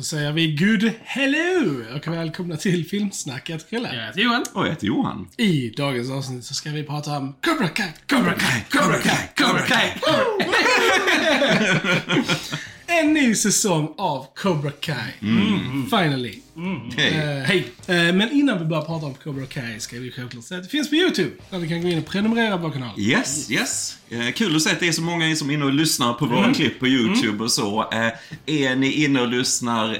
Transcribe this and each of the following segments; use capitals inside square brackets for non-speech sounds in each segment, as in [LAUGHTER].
Då säger vi good hello och välkomna till Filmsnacket Krille. Jag heter Johan. Och jag heter Johan. I dagens avsnitt så ska vi prata om Cobra Kai, Cobra Kai, Cobra Kai, Cobra Kai. [LAUGHS] En ny säsong av Cobra Kai. Finally. Hej. Eh, Hej! Eh, men innan vi börjar prata om Cobra Kai ska vi självklart säga att det finns på YouTube. Där ni kan gå in och prenumerera på vår kanal. Yes, yes. Eh, kul att se att det är så många som är inne och lyssnar på våra klipp på YouTube och så. Är ni inne och lyssnar,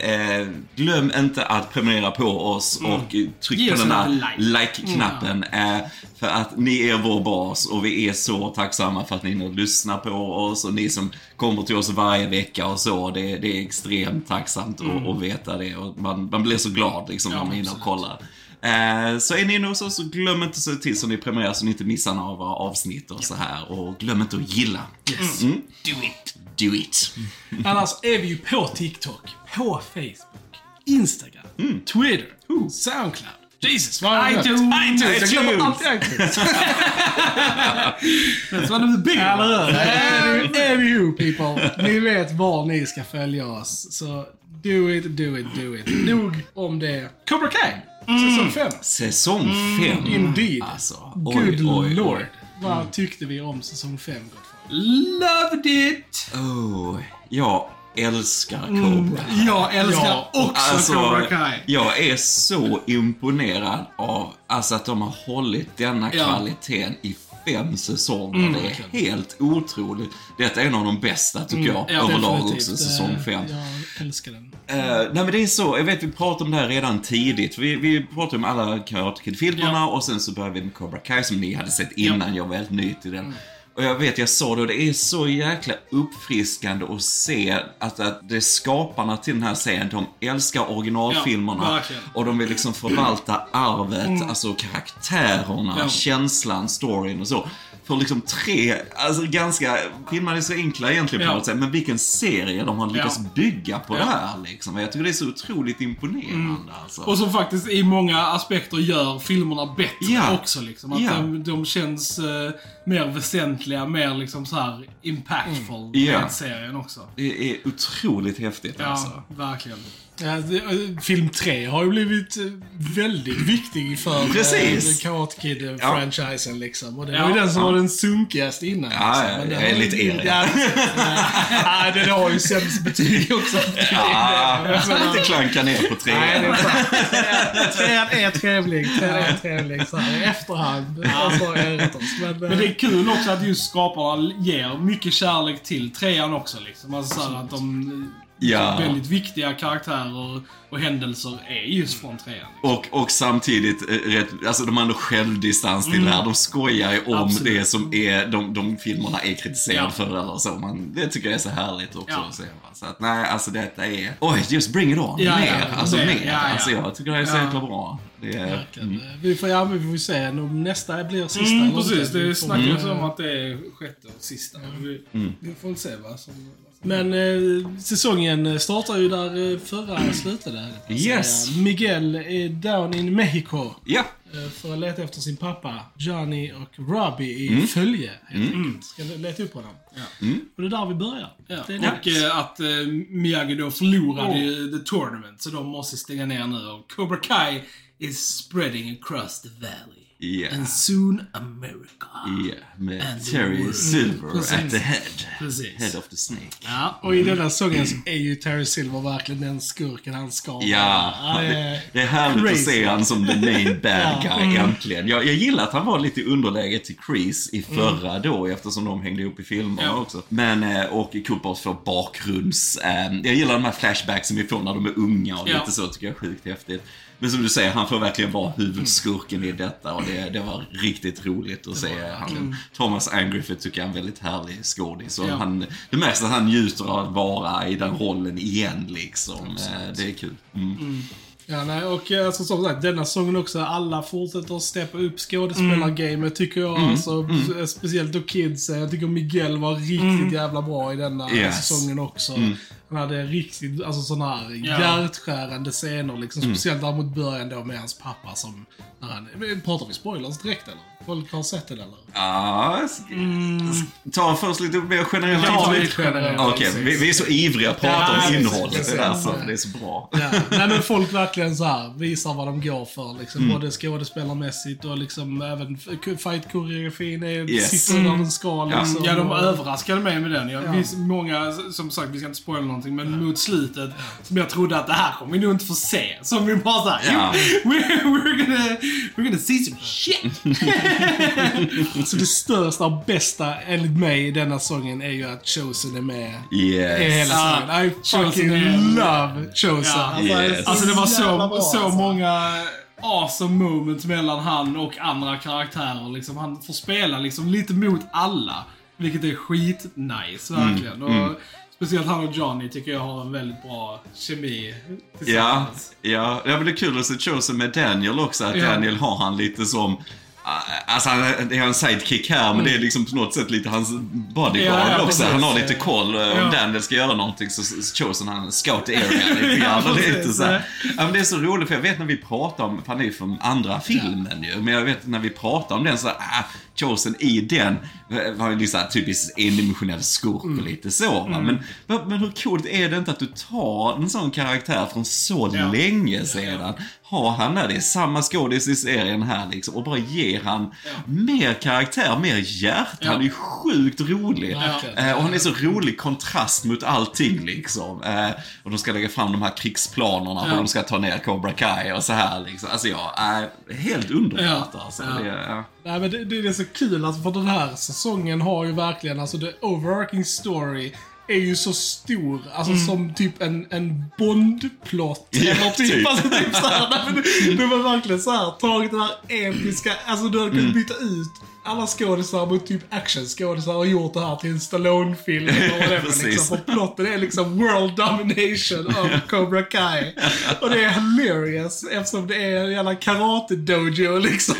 glöm inte att prenumerera på oss och eh, tryck på den en där like. like-knappen. Eh, för att ni är vår bas och vi är så tacksamma för att ni är inne och lyssnar på oss och ni som kommer till oss varje vecka och så. Det, det är extremt tacksamt att, att veta det och man, man blir så glad liksom när man är inne och kollar. Eh, så är ni inne hos oss så glöm inte att se till så ni prenumererar så ni inte missar några av våra avsnitt och så här. Och glöm inte att gilla. Yes. Mm. Do it. Do it. [LAUGHS] Annars är vi ju på TikTok, på Facebook, Instagram, Twitter, Soundcloud. Jesus, vad har jag iTunes. iTunes. Jag glömmer alltid iTunes. That's one of the big Eller hur? Any- Anywho people, ni vet var ni ska följa oss. Så do it, do it, do it. [CLEARS THROAT] Nog om det. Cobra Kai, säsong 5. Säsong 5. Indeed. Alltså, Good lord. Vad tyckte vi om säsong 5, Godfather? Loved it! Oh, jag älskar Cobra. Jag älskar Ja, också Alltså, Cobra Kai. jag är så imponerad av alltså, att de har hållit denna Ja. kvaliteten i fem säsonger. det är helt otroligt. Detta är en av de bästa, tycker jag, ja, överlag också, säsong Eh, fem. Jag älskar den. Eh, nej men det är så, jag vet vi pratade om det här redan tidigt. Vi, vi pratade om alla Karate Kid-filmerna Ja. och sen så började vi med Cobra Kai som ni hade sett innan, jag var helt ny till Mm. Och jag vet, jag sa det och det är så jäkla uppfriskande att se att, att det är skaparna till den här serien, de älskar originalfilmerna. Ja, och de vill liksom förvalta arvet, alltså karaktärerna, Ja. känslan, storyn och så. För liksom tre, alltså ganska, filmerna är så enkla egentligen på Ja. något sätt, men vilken serie de har lyckats Ja. bygga på Ja. det här liksom. Jag tycker det är så otroligt imponerande alltså. Och som faktiskt i många aspekter gör filmerna bättre Ja. också. Liksom. Att de, de känns eh, mer väsentliga, mer liksom så här impactful Ja. med serien också. Det är otroligt häftigt Ja, alltså. verkligen. Ja, eh, film 3 har ju blivit eh, väldigt viktig för Precis. eh, Karate Kid-franchisen liksom. Och det Ja. var ju den som Ja. var den sunkigaste innan. Ja, liksom. ja, ju- er. Ja, ja, den har ju sämst betyg också. Ah, Jag menar- lite klanka ner på tre. Nej, det är sant. Trean är [LAUGHS] trevlig. Trean är trevlig så här i efterhand. Alltså. Men, Men det är kul också att just skaparna ger mycket kärlek till trean också. Liksom. Alltså så här att de... Ja. Väldigt viktiga karaktärer och händelser är just från trean. Och, och samtidigt, eh, rätt, alltså de har ändå självdistans till det här. De skojar ju om Mm. Absolut. det som är, de, de filmerna är kritiserade Ja. för eller så. Man, det tycker jag är så härligt också Ja. att se. Så att nej, alltså detta är, oj, just bring it on. Ja, mer, ja, alltså mer, mer. ja, ja. Alltså jag tycker det är så Ja. jäkla bra. Det är, mm. Vi får, ja, vi får se om nästa blir sista. Mm, precis, det snackas om att det är sjätte och sista. Vi, Mm. vi får se vad som... Men eh, säsongen startar ju där eh, förra slutade. Yes. säga. Miguel är down in Mexico. Ja, eh, För att leta efter sin pappa, Johnny och Robbie i Mm. följe. helt enkelt. Ska leta upp honom. Och det är där vi börjar. Ja. Det är Och nice. eh, att eh, Miyagi då förlorade ju the tournament, så de måste stänga ner nu. Och Cobra Kai is spreading across the valley. Ja. And soon America. ja, med And Terry. Silver Precis. at the head. Precis. Head of the snake. Ja, Och i denna säsongen så är ju Terry Silver verkligen den skurken han ska vara. Ja, Han är det är härligt crazy. att se han som the main [LAUGHS] bad Ja. guy äntligen. Jag, jag gillar att han var lite i underläge till Chris i förra då eftersom de hängde ihop i filmerna Ja. också. Men, eh, och Cooper får bakgrunds... Eh, jag gillar de här flashbacksen vi får när de är unga och Ja. lite så tycker jag är sjukt häftigt. Men som du säger, han får verkligen vara huvudskurken i detta och det, det var riktigt roligt att se. Han, Thomas Angriffith tycker jag är en väldigt härlig skådis. och han, Det märks att han njuter av att vara i den rollen igen liksom. Eh, Det är kul. Mm. Ja, nej, och eh, alltså, som sagt, denna säsongen också, alla fortsätter att steppa upp skådespelargamet tycker jag. Mm. Alltså, eh, Speciellt då kids. Jag tycker Miguel var riktigt jävla bra i denna Yes. säsongen också. Han hade riktigt, alltså sådana här Ja. hjärtskärande scener liksom. Mm. Speciellt där mot början då med hans pappa som, när han, pratar vi spoilers direkt eller? Folk har sett den eller? Ja, s- ta först lite mer generellt. Ja, lite- generellt. Okej, vi, vi är så ivriga att prata Ja, om innehållet. Det är precis. därför det är så bra. Ja. Nej men folk verkligen så här visar vad de går för. Liksom, Mm. Både skådespelarmässigt och liksom även fight-koreografin är, Yes. sitter där den ska liksom. Ja, de överraskade mig med den. Jag, Ja. visst, många, som sagt, vi ska inte spoila någonting, men mot slutet, som jag trodde att det här kommer vi nog inte få se. Som vi bara såhär, Ja. [LAUGHS] we're, we're, gonna, we're gonna see some shit. [LAUGHS] Så det största och bästa enligt mig i denna sången är ju att Chosen är med i Yes. hela Ja, sången. I Chosen fucking love Chosen. Ja. Alltså, Yes. Alltså det var så, bra, så alltså. många awesome moments mellan han och andra karaktärer. Liksom, han får spela liksom lite mot alla. Vilket är skitnice, Mm, verkligen. Och Speciellt han och Johnny tycker jag har en väldigt bra kemi tillsammans. ja. ja, men det är kul att se Chosen med Daniel också. Att Ja. Daniel har han lite som... Alltså han, det är en sidekick här, men det är liksom på något sätt lite hans bodyguard Ja, ja, också. Han har lite koll. eh, Om Ja. Daniel ska göra någonting så Chosen han scout area lite grann. Ja, lite så här. Ja, men det är så roligt för jag vet när vi pratar om, för han är ju från andra filmen ju, men jag vet när vi pratar om den så, ah, Chosen i den eh, var ju lite såhär typiskt endimensionell skurk och lite så va. Men, men, men hur coolt är det inte att du tar en sån karaktär från så Ja. länge sedan, har han där, det är samma skådis i serien här liksom, och bara ger han mer karaktär, mer hjärta. Ja. Han är sjukt rolig. Eh, och han är så rolig kontrast mot allting liksom. Eh, och de ska lägga fram de här krigsplanerna, Ja. de ska ta ner Cobra Kai och så här liksom. Alltså ja, eh, helt underbart Ja. alltså. Ja. Det, ja. Nej men det, det är så kul alltså för den här säsongen har ju verkligen, alltså the overarching story är ju så stor, alltså som typ en, en Bond-plott. Ja, eller typ, typ. alltså typ nej, men det, det var verkligen såhär, tagit den här episka, alltså du hade kunnat byta ut alla skådisar mot typ actionskådisar och gjort det här till en Stallone-film eller [LAUGHS] whatever Precis. liksom. För plotten är liksom world domination of [LAUGHS] Cobra Kai. Och det är hilarious eftersom det är en jävla karate-dojo liksom.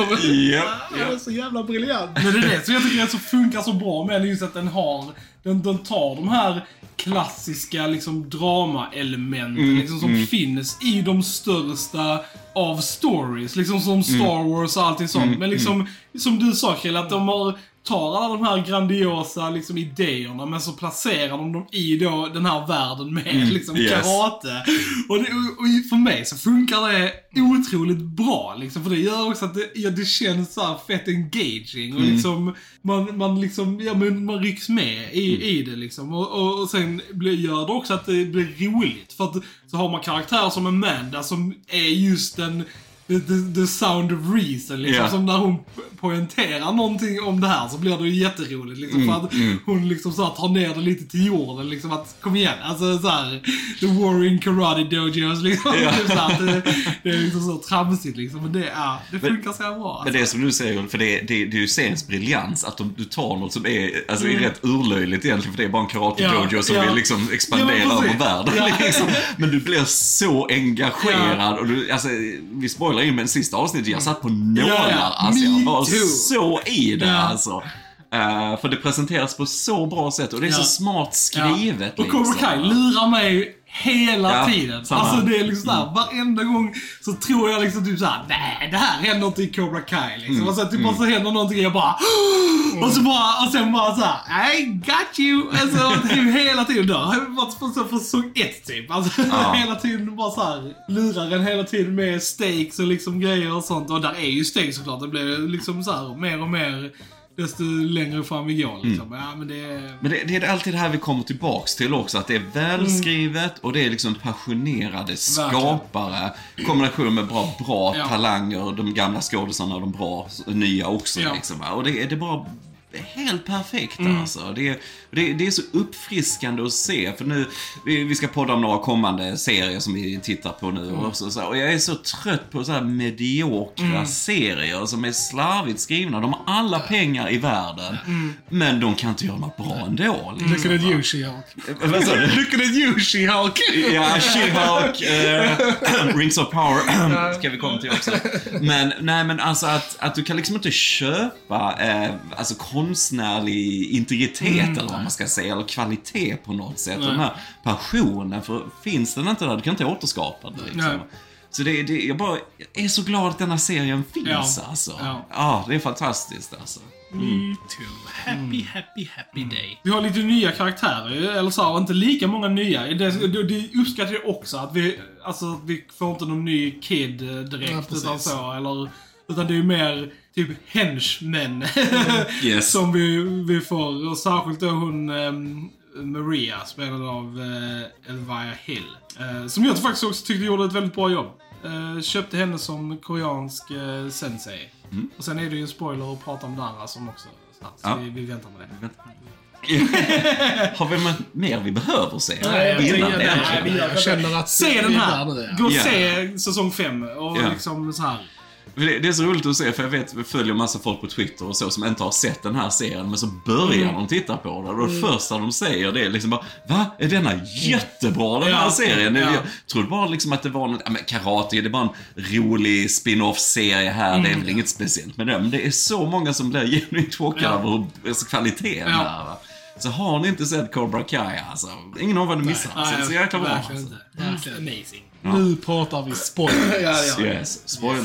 Japp, Ja, [LAUGHS] det är så jävla briljant. Men det är det som jag tycker så funkar så bra med just att den har, den, den tar de här klassiska liksom drama-elementen liksom, som finns i de största av stories. Liksom som Star Wars och allting sånt. Men liksom, som du sa Kjell, att de har, tar alla de här grandiosa liksom, idéerna men så placerar de dem i då, den här världen med liksom, yes. karate. Och, det, och för mig så funkar det otroligt bra liksom, för det gör också att det, ja, det känns så fett engaging och liksom man, man liksom, ja men man rycks med i, i det liksom. Och, och, och sen blir, gör det också att det blir roligt. För att så har man karaktärer som Amanda som är just den The, the, sound of reason liksom. Ja. Som när hon poängterar någonting om det här så blir det ju jätteroligt liksom. för att hon liksom så här, tar ner det lite till jorden liksom. Att kom igen, alltså så här, The Warring Karate Dojos liksom. Ja. Typ [LAUGHS] så här, det, det är liksom så tramsigt liksom. Men det, ja, det funkar så här bra. Men det är som du säger, för det är, det är, det är ju seriens briljans att de, du tar något som är, alltså är rätt urlöjligt egentligen, för det är bara en karate Mm. Ja, dojo som ja. vill liksom expandera Ja, över världen. [LAUGHS] Liksom. Men du blir så engagerad och du, alltså, vi spoilar in men sista avsnittet, jag satt på nålar. Ja. Alltså, jag var too. så i det Ja. alltså. Eh, för det presenteras på så bra sätt och det är så Ja. smart skrivet. Och Cobra liksom. Kai lurar mig hela Ja, tiden. samma. Alltså det är liksom såhär, varenda gång så tror jag liksom typ såhär, nej det här händer inte i Cobra Kai liksom. Mm. Och sen typ bara så händer någonting och jag bara och så bara, och sen bara såhär, I got you! Alltså typ hela tiden, då har jag varit på säsong ett typ. Alltså Ja. [LAUGHS] hela tiden bara såhär, lurar en hela tiden med stakes och liksom grejer och sånt. Och där är ju stakes såklart, det blir liksom såhär mer och mer desto längre fram vi går liksom. Mm. Ja men det är... Men det, det är alltid det här vi kommer tillbaks till också, att det är välskrivet och det är liksom passionerade skapare. Kombination med bra, bra Ja. talanger, de gamla skådisarna och de bra nya också. Ja. Liksom, och det, det är bara helt perfekt Mm. alltså. Det, det, det är så uppfriskande att se, för nu, vi, vi ska podda om några kommande serier som vi tittar på nu. Mm. Och, så, och jag är så trött på så här mediokra Mm. serier som är slarvigt skrivna. De har alla pengar i världen, Mm. men de kan inte göra något bra ändå. Liksom. Look at you, She-Hulk. Vad sa du? Look at you, She-Hulk. Ja, She-Hulk, [LAUGHS] eh, Rings of Power ska vi komma till också. Men, nej men alltså att, att du kan liksom inte köpa eh, alltså konstnärlig integritet eller vad man ska säga, eller kvalitet på något sätt. Mm. Nej. Den här passionen, för finns den inte där, du kan inte återskapa det. Liksom. Nej. Så det, det, jag bara jag är så glad att denna serien finns Ja. alltså. Ja. Ja. det är fantastiskt alltså. Me too. Happy, happy, happy day. Vi har lite nya karaktärer, eller så här, inte lika många nya. Det, det, det uppskattar jag också, att vi, alltså, vi får inte någon ny kid eh, direkt, Ja, utan så, eller, utan det är mer typ henchmen [LAUGHS] Yes. som vi, vi får. Och särskilt då hon ehm, Maria, spelad av uh, Elvira Hill. Eh, som jag faktiskt också tyckte gjorde ett väldigt bra jobb. Eh, köpte henne som koreansk uh, sensei. Och sen är det ju en spoiler att prata om det andra som också. Så, här, så Ja. vi, vi väntar med det. [LAUGHS] Har vi mer vi behöver se? Nej, jag, Innan jag, det? jag, jag, jag känner att Se den är här! Gå och Ja. se säsong 5 och Ja. liksom så här. Det är så roligt att se, för jag vet, vi följer massa folk på Twitter och så som inte har sett den här serien, men så börjar Mm. de titta på den. Och det första de säger det är liksom bara Va? Är denna jättebra den här Ja. serien? Ja. Jag trodde bara liksom att det var något, ja men karate, det är bara en rolig spin-off-serie här, det är Mm. väl inget speciellt med det. Men det är så många som blir genuint chockade Ja. över alltså, kvaliteten Ja. där. Va? Så har ni inte sett Cobra Kai alltså, ingen av vad ni missar. Så det är så jäkla bra. verkligen Alltså. inte. Amazing. Nu pratar vi spoiler. [LAUGHS] Ja, ja. Yes, spoilers.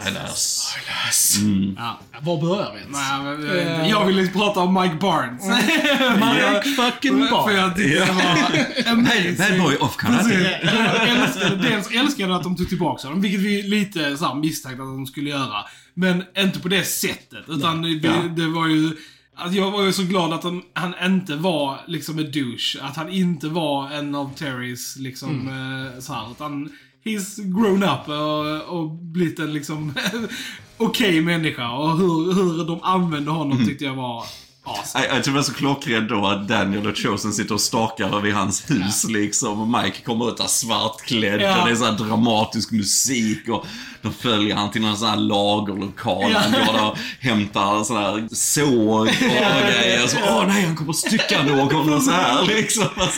Spoilers. ja. Var börjar vi ens? Nej, men, eh, jag ville prata om Mike Barnes. [LAUGHS] Mike fucking För Barnes. jag tyckte det var amazing. Bad boy of karate. Älskade, [LAUGHS] dels älskade jag att de tog tillbaka honom, vilket vi lite så misstänkte att de skulle göra. Men inte på det sättet, utan det, Ja. det var ju... Att jag var ju så glad att han, han inte var liksom en douche. Att han inte var en av Terrys liksom eh, så här, utan He's grown up och, och blivit en liksom [LAUGHS] okej människa. Och hur, hur de använde honom tyckte jag var awesome. Jag, jag tror det var så klockrent då att Daniel och Chosen sitter och stakar över hans hus liksom. Och Mike kommer ut där svartklädd Ja. och det är så här dramatisk musik. Och de följer han till någon sån här lagerlokal. Ja. Han går där och hämtar sån här såg och, grejer. Så, åh nej, han kommer stycka någon och så här liksom. Så,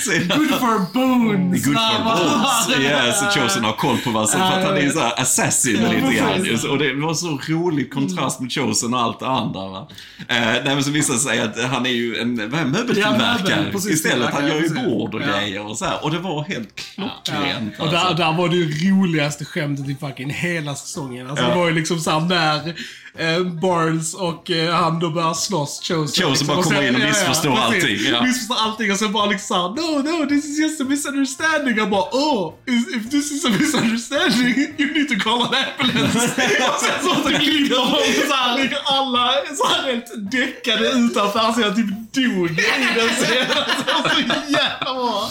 så är det- Good for bones! Good for bones. Yes, Chosen har koll på vad som, för att han är så här assassin lite grann. Och det var så rolig kontrast med Chosen och allt det andra. Va? Eh, nej men så det sig att han är ju en möbeltillverkare Ja, möbel, istället. Han gör ju bord och. Ja. grejer och så här. Och det var helt klockrent. Och där, alltså. där var det ju roligaste skämtet i fucking hela säsongen. Alltså Ja. det var ju liksom såhär när eh, Barnes och eh, han då börjar slåss, Chosen. Chosen liksom. bara Och sen- kommer in och missförstår precis. allting, ja. Missförstår allting och sen bara liksom No, no, this is just a misunderstanding. Och bara oh, if this is a misunderstanding [LAUGHS] you need to call an ambulance. [LAUGHS] och sen så, så ligger de såhär, ligger alla såhär helt däckade utanför så jag typ dog i den scenen. Så jävla bra.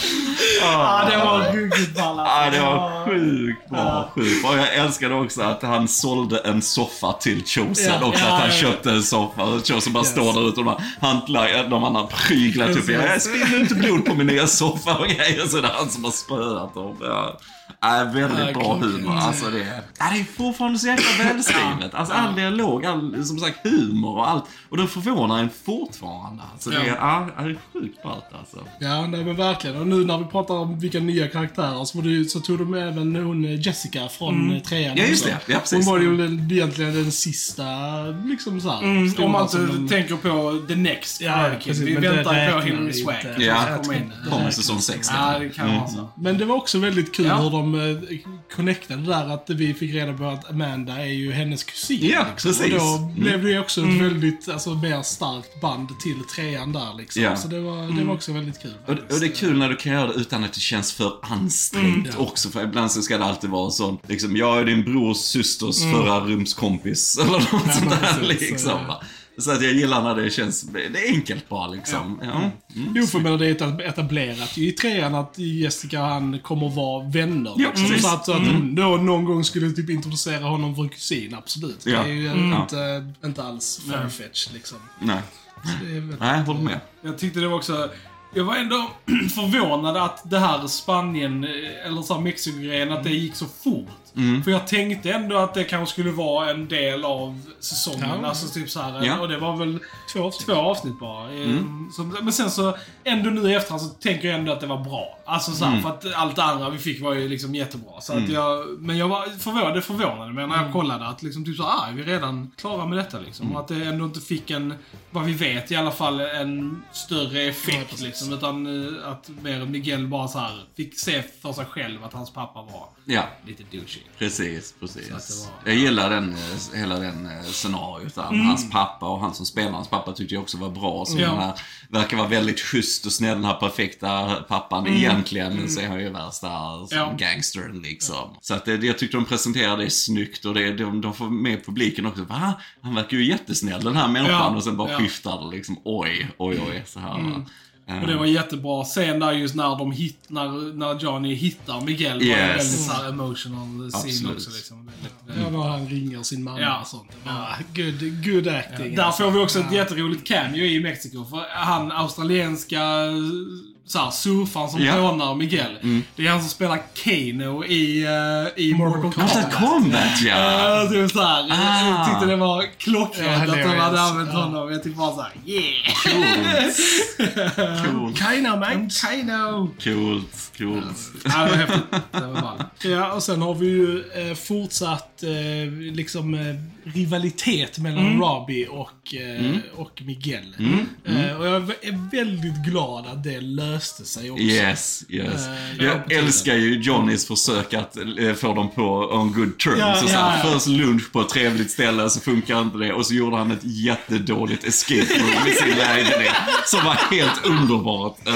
Ja, det var ruggigt ball alltså. Ja, det var sjukt bra. Sjukt bra. Jag älskade också att han sålde en soffa till Chosen Ja, också. ja, att han ja. köpte en soffa och Chosen bara står där ute och de hantlar, de andra pryglar typ. Jag spiller inte blod på min nya soffa och grejer. Så det är han som har spöat dem. Ja. Ja, väldigt Ja, bra humor. Alltså det, är, ja, det är fortfarande så jäkla [COUGHS] välskrivet. Alltså all dialog, all som sagt humor och allt. Och det förvånar en fortfarande. Alltså det är, ja, det är sjukt ballt alltså. Ja, nej men verkligen. Och nu när vi pratar om vilka nya karaktärer så, ju- så tog de med även hon eh, Jessica från mm. trean Ja, just det. Ja, precis. Hon var ju den, egentligen den sista, liksom såhär. Mm, om man inte de- tänker på The Next Ja, precis, Vi väntar på inte. Swank. Ja, Kommer säsong 6 Ja, det kan vara så. Men det var också väldigt kul Ja. hur de eh, connectade där att vi fick reda på att Amanda är ju hennes kusin. Ja, liksom. precis. Och då Mm. blev det ju också ett väldigt, alltså mer starkt band till trean där liksom. Ja. Så det var, det var också väldigt kul. Och, och det är kul när du kan göra det utan att det känns för ansträngt Mm. också. För ibland så ska det alltid vara så, liksom, jag är din brors systers förra rumskompis. [LAUGHS] Eller något sånt Mm. men där precis, liksom. så. Så att jag gillar när det känns, det är enkelt bara liksom. Ja. Mm. Jo, för menar, det är etablerat i trean att Jessica och han kommer vara vänner. Ja, liksom. Så att, så att hon då någon gång skulle typ introducera honom för en kusin, absolut. Ja. Det är ju Mm. inte, inte alls farfetch liksom. Nej. Är Nej, jag håller med. Jag tyckte det var också Jag var ändå [CLEARS THROAT] förvånad att det här Spanien, eh, eller så här Mexiko-grejen, att det gick så fort. Mm. För jag tänkte ändå att det kanske skulle vara en del av säsongen. Ja. Alltså typ så här, Ja. och det var väl Två avsnitt. två avsnitt bara. Eh, Mm. Så, men sen så, ändå nu i efterhand så tänker jag ändå att det var bra. Alltså så här, Mm. för att allt det andra vi fick var ju liksom jättebra. Så att jag, men jag var förvånad, det förvånade mig när jag kollade att liksom typ så ah, är vi redan klara med detta liksom. Mm. Och att det ändå inte fick en, vad vi vet i alla fall, en större Ja, effekt precis. liksom. Utan eh, att mer Miguel bara så här fick se för sig själv att hans pappa var Ja, lite douchey. Precis, precis. var- Jag gillar den, eh, hela den eh, scenariot där. Hans pappa och han som spelar hans pappa tyckte jag också var bra. Så Ja. den här, verkar vara väldigt schysst och snäll, den här perfekta pappan. Egentligen så är han ju värsta som Ja. gangster liksom. Så att det, jag tyckte de presenterade det snyggt och det, de, de får med publiken också. Va? Han verkar ju jättesnäll den här människan. Ja, Och sen bara ja. skiftar det liksom. Oj, oj, oj. Så här, va. Eh, Och det var jättebra scen där just när de hit, när, när Johnny hittar Miguel. Yes. var Yes. väldigt så här emotional scene Absolut. också. Liksom. Väldigt, Ja, när han ringer sin mamma Ja. och sånt. Ja, good, good acting. Där får vi också ett jätteroligt cameo i Mexiko. För han australienska så här, surfaren som Ja. rånar Miguel. Det är han som spelar Kano i, uh, i Mortal Mortal Kombat. Mortal Kombat ja! Uh, typ såhär, Ah. Jag tyckte det var klockrent att de hade använt Ja. honom. Jag tyckte bara såhär, yeah! Coolt. [LAUGHS] Coolt. Kaina, man. Kano! Coolt. Coolt. Ja, det var häftigt. Det var ballt. Ja, och sen har vi ju eh, fortsatt eh, liksom eh, rivalitet mellan Mm. Robbie och, eh, och Miguel. Eh, och jag är väldigt glad att det löste sig också. Yes, yes. Ja, Jag älskar ju Johnnys försök att eh, få dem på on good terms. Ja, så ja, ja. Först lunch på ett trevligt ställe, så funkar inte det. Och så gjorde han ett jättedåligt escape room i sin [LAUGHS] lägenhet. Som var helt underbart. Eh,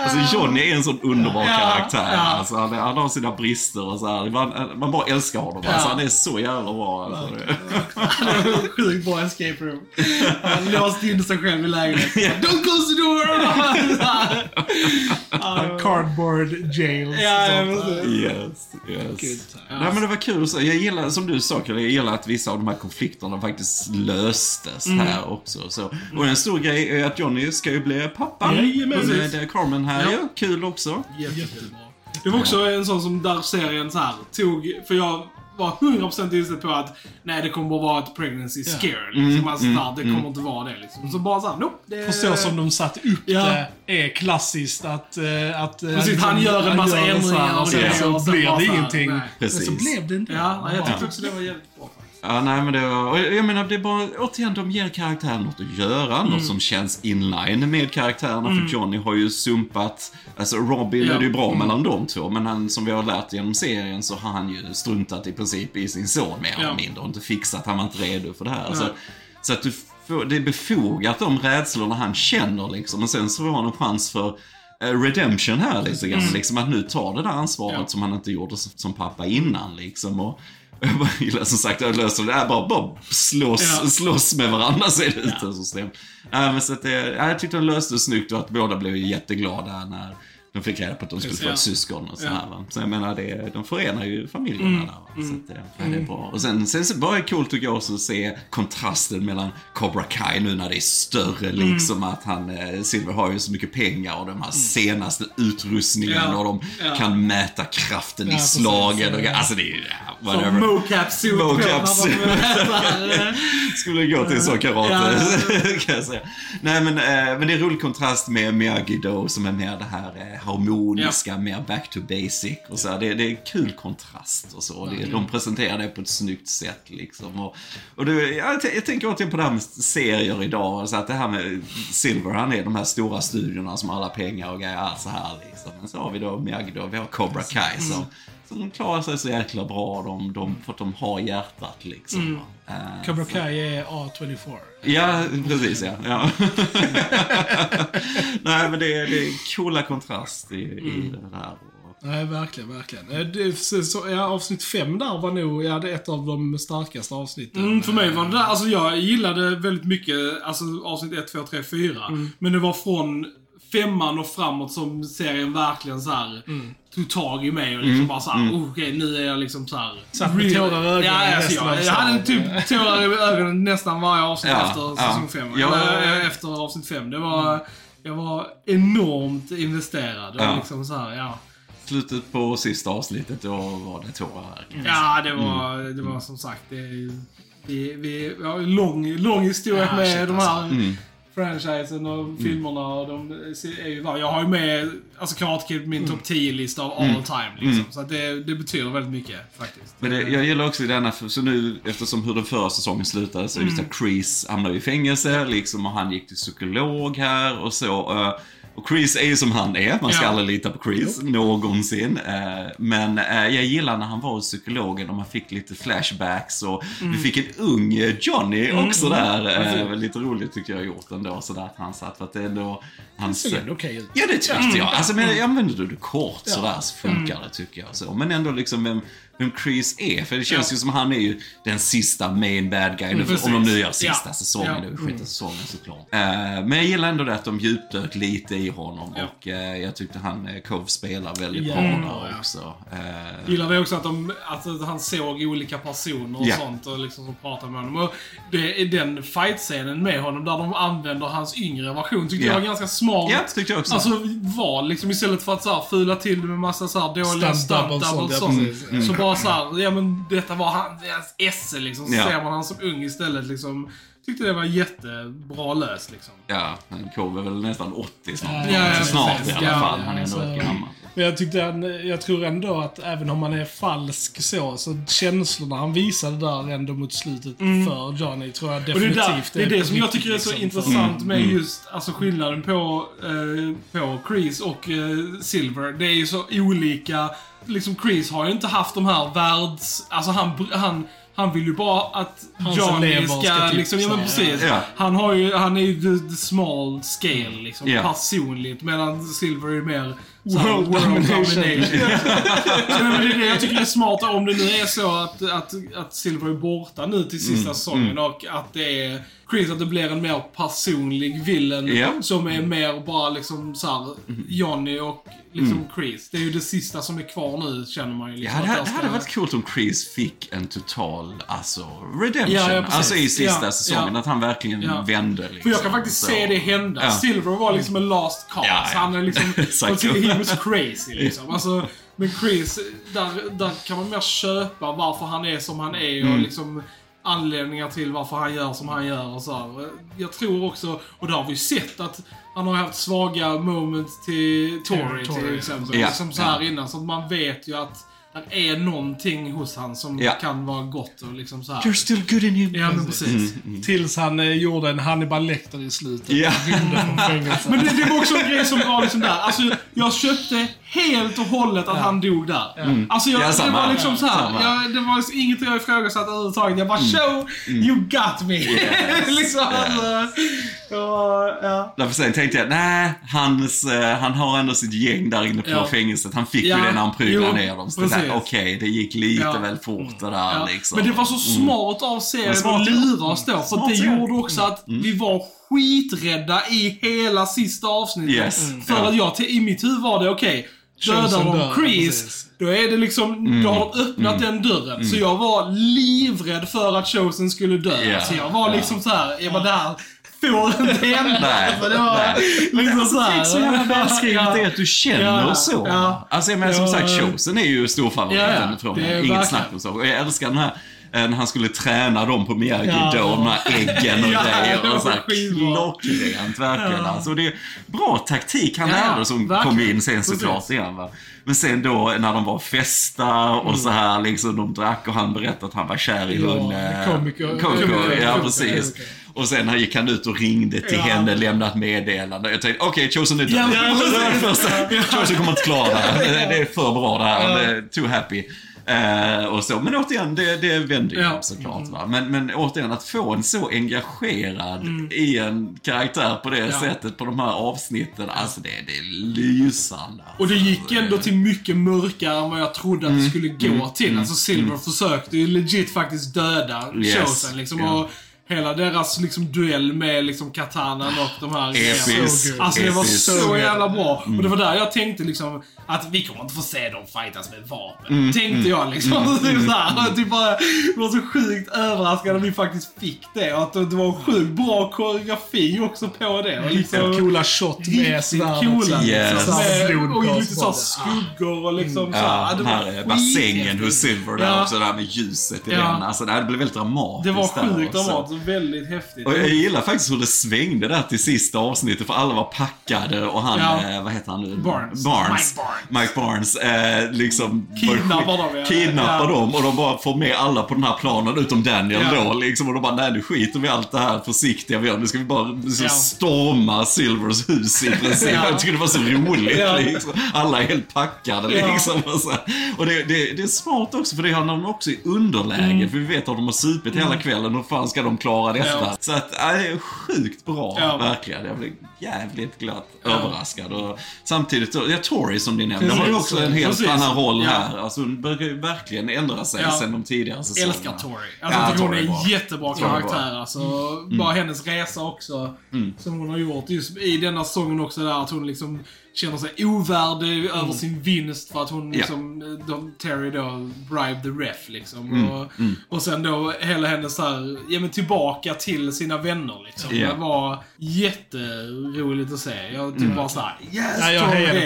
Alltså Johnny är en sån underbar karaktär. Alltså, han, han har sina brister och så här. Man, man bara älskar honom. Alltså, han är så jävla bra. Alltså. Det var Sjukt bra escape room. Han låste in sig själv i lägenheten. [LAUGHS] Don't close the door! [LAUGHS] [LAUGHS] Cardboard jails. Ja. Yes, yes. Good. Nej men det var kul att se. Jag gillar, som du sa jag gillar att vissa av de här konflikterna faktiskt löstes Mm. här också. Så. Och en stor grej är att Johnny ska ju bli pappa. Jajamän. Med Carmen här Ja. ja. Kul också. Jättebra. Det var också en sån som där serien så här tog, för jag var 100% inställd på att nej det kommer bara vara ett pregnancy Ja. scare. Liksom. Alltså, där, det kommer inte vara det liksom. Så bara såhär, nope. Det... För så som de satt upp Ja. det är klassiskt att... eh, att eh, Precis, han gör en massa så ändringar och och så sen blir det så ingenting. nej. Men så blev det inte. Ja, jag tyckte också det var jävligt bra. Ja, nej men det var, och jag menar det är bara, återigen, de ger karaktären något att göra, Mm. något som känns inline med karaktärerna. För Johnny har ju sumpat, alltså Robin Ja. är det ju bra mellan de två, men han, som vi har lärt genom serien så har han ju struntat i princip i sin son mer Ja. eller mindre och inte fixat, han var inte redo för det här. Nej. Så, så att du får, det är befogat de rädslorna han känner liksom, och sen så får han en chans för eh, redemption här lite grann. Liksom att nu ta det där ansvaret Mm. Ja. som han inte gjorde som, som pappa innan liksom. Och, jag gillar som sagt, jag löser det här bara, bara slåss, Ja. slåss med varandra ser det ut. Alltså, system. Ja, men så att det, ja, jag tyckte de löste det snyggt och att båda blev jätteglada när de fick reda på att de skulle få ett syskon och så här, va. Så jag menar, det, de förenar ju familjerna där. Va? Så att, det, ja, det är bra. Och sen, sen så var det coolt tycker jag också att se kontrasten mellan Cobra Kai nu när det är större liksom. Att han, eh, Silver har ju så mycket pengar och de här senaste utrustningen Ja. och de Ja. kan mäta kraften Ja, i slagen. Och, alltså det är ju, ja, Som whatever. mocap suit Mocap [LAUGHS] Skulle gå till så karate, [LAUGHS] kan jag säga. Nej men, eh, men det är rolig kontrast med Miyagi Do som är mer det här harmoniska, mer back to basic och så. Det, det är en kul kontrast och så. Det, de presenterar det på ett snyggt sätt liksom. Och, och det, jag, jag tänker återigen på det här med serier idag, så att det här med Silver, han är de här stora studierna som har alla pengar och grejer, så här liksom. Men så har vi då Miyagi vi har Cobra Kai som som klarar sig så jäkla bra, de, de, för att de har hjärtat liksom. Eh, Cobra Kai är A24. Ja, precis ja. ja. [LAUGHS] Nej, men det är, det är coola kontrast i, i det här. Nej, verkligen, verkligen. Eh, Det, så, ja, avsnitt fem där var nog ja, det ett av de starkaste avsnitten. Mm, för mig var det där, alltså jag gillade väldigt mycket, alltså avsnitt 1, 2, 3, 4. Men det var från femman och framåt som serien verkligen så här tog tag i mig och liksom bara såhär, oh, okej nu är jag liksom såhär... Satt med tårar i ögonen Ja, alltså, jag, jag hade typ tårar i ögonen nästan varje avsnitt Ja, efter ja. säsong 5. Ja. Eller eh, efter avsnitt 5. Det var... jag var enormt investerad. Och Ja. liksom så här, ja. Slutet på sista avsnittet, då var det tårar. Ja, det var, det var som sagt, det vi, vi, har en lång, lång historia Ja, med shit, de här Mm. Franchisen och filmerna. Och de är ju, jag har ju med alltså Karate Kid på min topp 10-lista av all time. Liksom. Så att det, det betyder väldigt mycket faktiskt. Men det, jag gillar också i denna, för- så nu eftersom hur den förra säsongen slutade så är det så att Chris hamnade i fängelse liksom och han gick till psykolog här och så. Och Chris är ju som han är, man ska Ja. aldrig lita på Chris någonsin. eh, Men eh, jag gillar när han var hos psykologen och man fick lite flashbacks och vi fick en ung eh, Johnny också där. eh, Lite roligt tycker jag gjort ändå sådär att han satt, för att det ändå hans... såg ändå okej ut. Ja, det tyckte jag. Alltså, men använder du det kort sådär så funkar det tycker jag. Så. Men ändå liksom vem, vem Chris är. För det känns ju som han är ju den sista main bad guy. Precis. om de nu gör sista Ja. säsongen. Ja. Det är sjätte säsongen såklart. Eh, men jag gillar ändå det att de djupdök lite i honom. Ja. Och eh, jag tyckte han, eh, Cove spelar väldigt Ja. bra Mm. där också. Eh, Gillar det också att, de, att han såg olika personer och Ja. sånt och liksom som pratade med honom. Och det är den fight-scenen med honom där de använder hans yngre version tyckte Ja. jag var ganska smart. Ja, tyckte jag också. Alltså val liksom istället för att så här, fula till det med massa så här dåliga Stunt doubles, doubles sånt, ja. Så bara så här, ja men detta var han, hans esse liksom. Så Ja. ser man han som ung istället liksom. Tyckte det var jättebra löst liksom. ja, men Cove är väl nästan 80 snart. Ja, ja, så snart precis. i alla Ja, fall. Han är ändå alltså- rätt gammal. Men jag tyckte han, jag tror ändå att även om han är falsk så, så känslorna han visade där ändå mot slutet för Johnny tror jag Och det är, definitivt där, det är det som jag tycker är så liksom, intressant med just alltså skillnaden på, eh, på Chris och eh, Silver. Det är ju så olika. Liksom Chris har ju inte haft de här världs... Alltså han, han, han vill ju bara att Johnny ska, ska typ liksom, ja men precis. ja. Han har ju, han är ju the, the small scale liksom, Ja. personligt. Medan Silver är mer så här, World domination. Så, [LAUGHS] nej, men det är det jag tycker är smart om det nu är så att, att, att Silver är borta nu till Mm, sista säsongen och att det är Chris, att det blir en mer personlig villain Ja. som är mer bara liksom såhär Johnny och liksom Chris. Det är ju det sista som är kvar nu känner man ju. Ja, Liksom, det, att hade- jag det hade varit coolt om Chris fick en total, alltså, redemption. Ja, ja, alltså i sista Ja, säsongen, ja. att han verkligen Ja. vände liksom. För jag kan faktiskt Så- se det hända. Ja. Silver var liksom en last. Ja, ja. Han är liksom... [LAUGHS] Was crazy liksom. Alltså, men Chris, där, där kan man mer köpa varför han är som han är Mm. och liksom anledningar till varför han gör som han gör och så här. Jag tror också, och det har vi sett att han har haft svaga moments till Tory till exempel. ja. Som så här innan. Så att man vet ju att är någonting hos han som Ja. kan vara gott och liksom så här. You're still good in him. Ja men precis. Tills han eh, gjorde en Hannibal Lecter i slutet. Ja. Fängelset. [LAUGHS] Men det, det var också en grej som var liksom där. Alltså, jag köpte helt och hållet att han dog där. Alltså, jag, Ja, det var liksom så här. Jag, det var liksom inget jag ifrågasatte överhuvudtaget. Jag bara, show, you got me. [LAUGHS] liksom, alltså, ja, ja. Därför sen tänkte jag, nej, hans, eh, han har ändå sitt gäng där inne på Ja. fängelset. Han fick Ja, ju det när han prygglade jo, ner dem. Så. Okej, det gick lite Ja. väl fort det där Ja. liksom. Men det var så smart av serien att ja. lura oss då. För Smart det gjorde också att vi var skiträdda i hela sista avsnittet. Yes. Mm. För Ja. att jag, till- i mitt huvud var det okej. Dödar de Chris, precis. då är det liksom, Mm. då har de öppnat den dörren. Så jag var livrädd för att Chosen skulle dö. Ja. Så jag var liksom så här, jag var där, får inte [LAUGHS] hända. Nej, För det var liksom så här. så jävla välskrivet Ja. är att du känner Ja, så. ja. Alltså jag menar som sagt, Chosen är ju storfavoriten Ja, ja. från Det. Inget snack om så. Och jag älskar den här när han skulle träna dem på Miyagi Ja. då, här äggen och Ja, grejer. Och så här klockrent verkligen. Ja. Alltså, det är bra taktik han Ja, lärde som verkligen. kom in sen såklart igen. Va? Men sen då när de var festa och Mm. så här liksom, de drack och han berättade att han var kär i Ja, hon... eh, komiker- komiker- ja precis. Och sen gick han ut och ringde till Ja. henne, lämnade ett meddelande. Jag tänkte, okej, Chosen är död. Ja, [LAUGHS] ja. Chosen kommer inte klara det här. Det är för bra det här. Too happy. Eh, och så. Men återigen, det, det vände ju Ja. såklart. Va? Men, men återigen, att få en så engagerad i en karaktär på det Mm. Ja. sättet på de här avsnitten. Alltså det, det är lysande. Och det gick ändå till mycket mörkare än vad jag trodde att Mm. det skulle gå till. Alltså Silver försökte ju legit faktiskt döda Yes. Chosen liksom. Och hela deras liksom duell med liksom katanan och de här Episkt. Alltså det var så jävla bra. Och det var där jag tänkte liksom att vi kommer inte få se dem fightas med vapen. Mm, Tänkte jag liksom. [LAUGHS] Typ så här, typ bara, jag var så sjukt överraskad att vi faktiskt fick det. Och att det var sjukt bra koreografi också på det. Och liksom, Coola shot med svärdet. coola. Yes. Liksom, med, och lite såhär det. skuggor och liksom så Ja, här, det var här bassängen hos Silver där Ja. också, där med ljuset i Ja. den. Alltså det här blev väldigt dramatiskt. Det var sjukt dramatiskt väldigt häftigt. Och jag gillar faktiskt hur det svängde där till sista avsnittet för alla var packade och han, Ja. eh, vad heter han nu? Barnes. Barnes. Mike Barnes. Mike Barnes. Eh, liksom Kidnappar dem, ja. Kidnappar Ja. dem och de bara får med alla på den här planen utom Daniel Ja. då liksom. Och de bara, nej nu skiter vi i allt det här försiktiga vi gör. Nu ska vi bara liksom, storma Silvers hus i princip. Ja. [LAUGHS] Jag tycker det var så roligt liksom. Alla är helt packade liksom. Och, så. och det, det, det är smart också för det hamnar de också i underläge. För vi vet att de har supit hela kvällen. Hur fan ska de klara detta? Mm. Ja. Så att, ja, det är sjukt bra, Ja. verkligen. Jag blev jävligt glatt Ja. överraskad. Och samtidigt, ja, Tori som ni nämnde, har ju också en helt Precis. annan roll här. Alltså hon brukar ju verkligen ändra sig Ja. sen de tidigare säsongerna. älskar Tori. Alltså, Ja, hon är en jättebra karaktär. Alltså, Bara hennes resa också, som hon har gjort just i denna säsongen också, där att hon liksom känner sig ovärdig över sin vinst för att hon Ja. liksom, de, Terry då, bribe the ref liksom. Mm, Och, och sen då hela hennes så här, ja men tillbaka till sina vänner liksom. Ja. Det var jätteroligt att se. Jag typ bara såhär, yes Ja, jag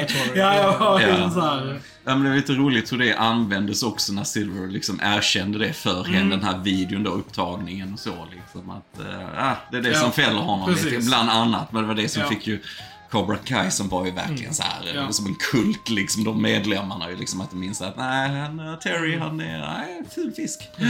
Tori. Ja, jag var Ja. liksom såhär. Ja, men det är lite roligt hur det användes också när Silver liksom erkände det för Mm. henne, den här videon då, upptagningen och så liksom. Att, ja, det är det Ja, som fäller honom precis. lite, bland annat. Men det var det som Ja. fick ju Cobra Kai som var ju verkligen så här, Mm. Ja. som en kult liksom. De medlemmarna ju liksom att de minns att nej, han, Terry han är, nej, ful fisk. Ja.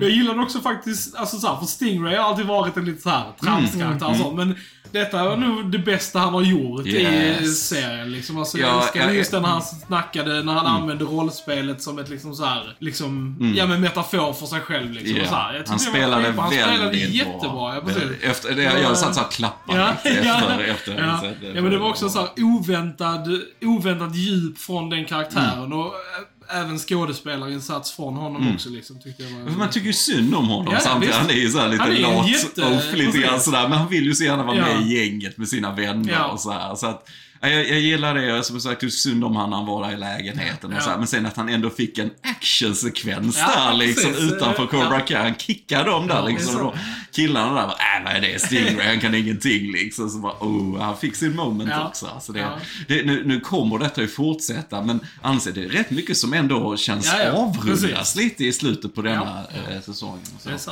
Jag gillade också faktiskt, alltså såhär, för Stingray har alltid varit en lite såhär tramskaraktär och sånt, men detta är nog det bästa han har gjort i Yes. serien. Liksom. Alltså, Ja, jag älskar jag- just den han snackade, när han använde rollspelet som ett liksom såhär, liksom, ja men metafor för sig själv liksom. Och så här. Han var spelade skitbra. Han spelade jättebra, bra. ja precis. Efter, det, jag satt så här och klappade Ja, lite ja, efter, efter ja. så ja, men det var också så här oväntad, oväntat djup från den karaktären och ä- även skådespelarinsats från honom också liksom, tyckte jag var... Man tycker ju synd om honom Ja, samtidigt. visst. Han är ju så här lite lat jätte- och lite grann sådär. Men han vill ju så gärna vara Ja. med i gänget med sina vänner Ja. och så här. Så att, jag, jag gillar det. Som sagt, det är synd om han när han var där i lägenheten och Ja. så här. Men sen att han ändå fick en actionsekvens Ja, där liksom precis. utanför Cobra Ja. Kai. Han kickade dem där Ja, det är liksom. då, killarna där bara, äh vad är det? Stingray, han kan ingenting liksom. Så bara, oh, han fick sin moment Ja. också. Så det, Ja. det, nu, nu kommer detta ju fortsätta, men anser det är rätt mycket som ändå känns Ja, ja, avrundas lite i slutet på denna eh, säsongen. så.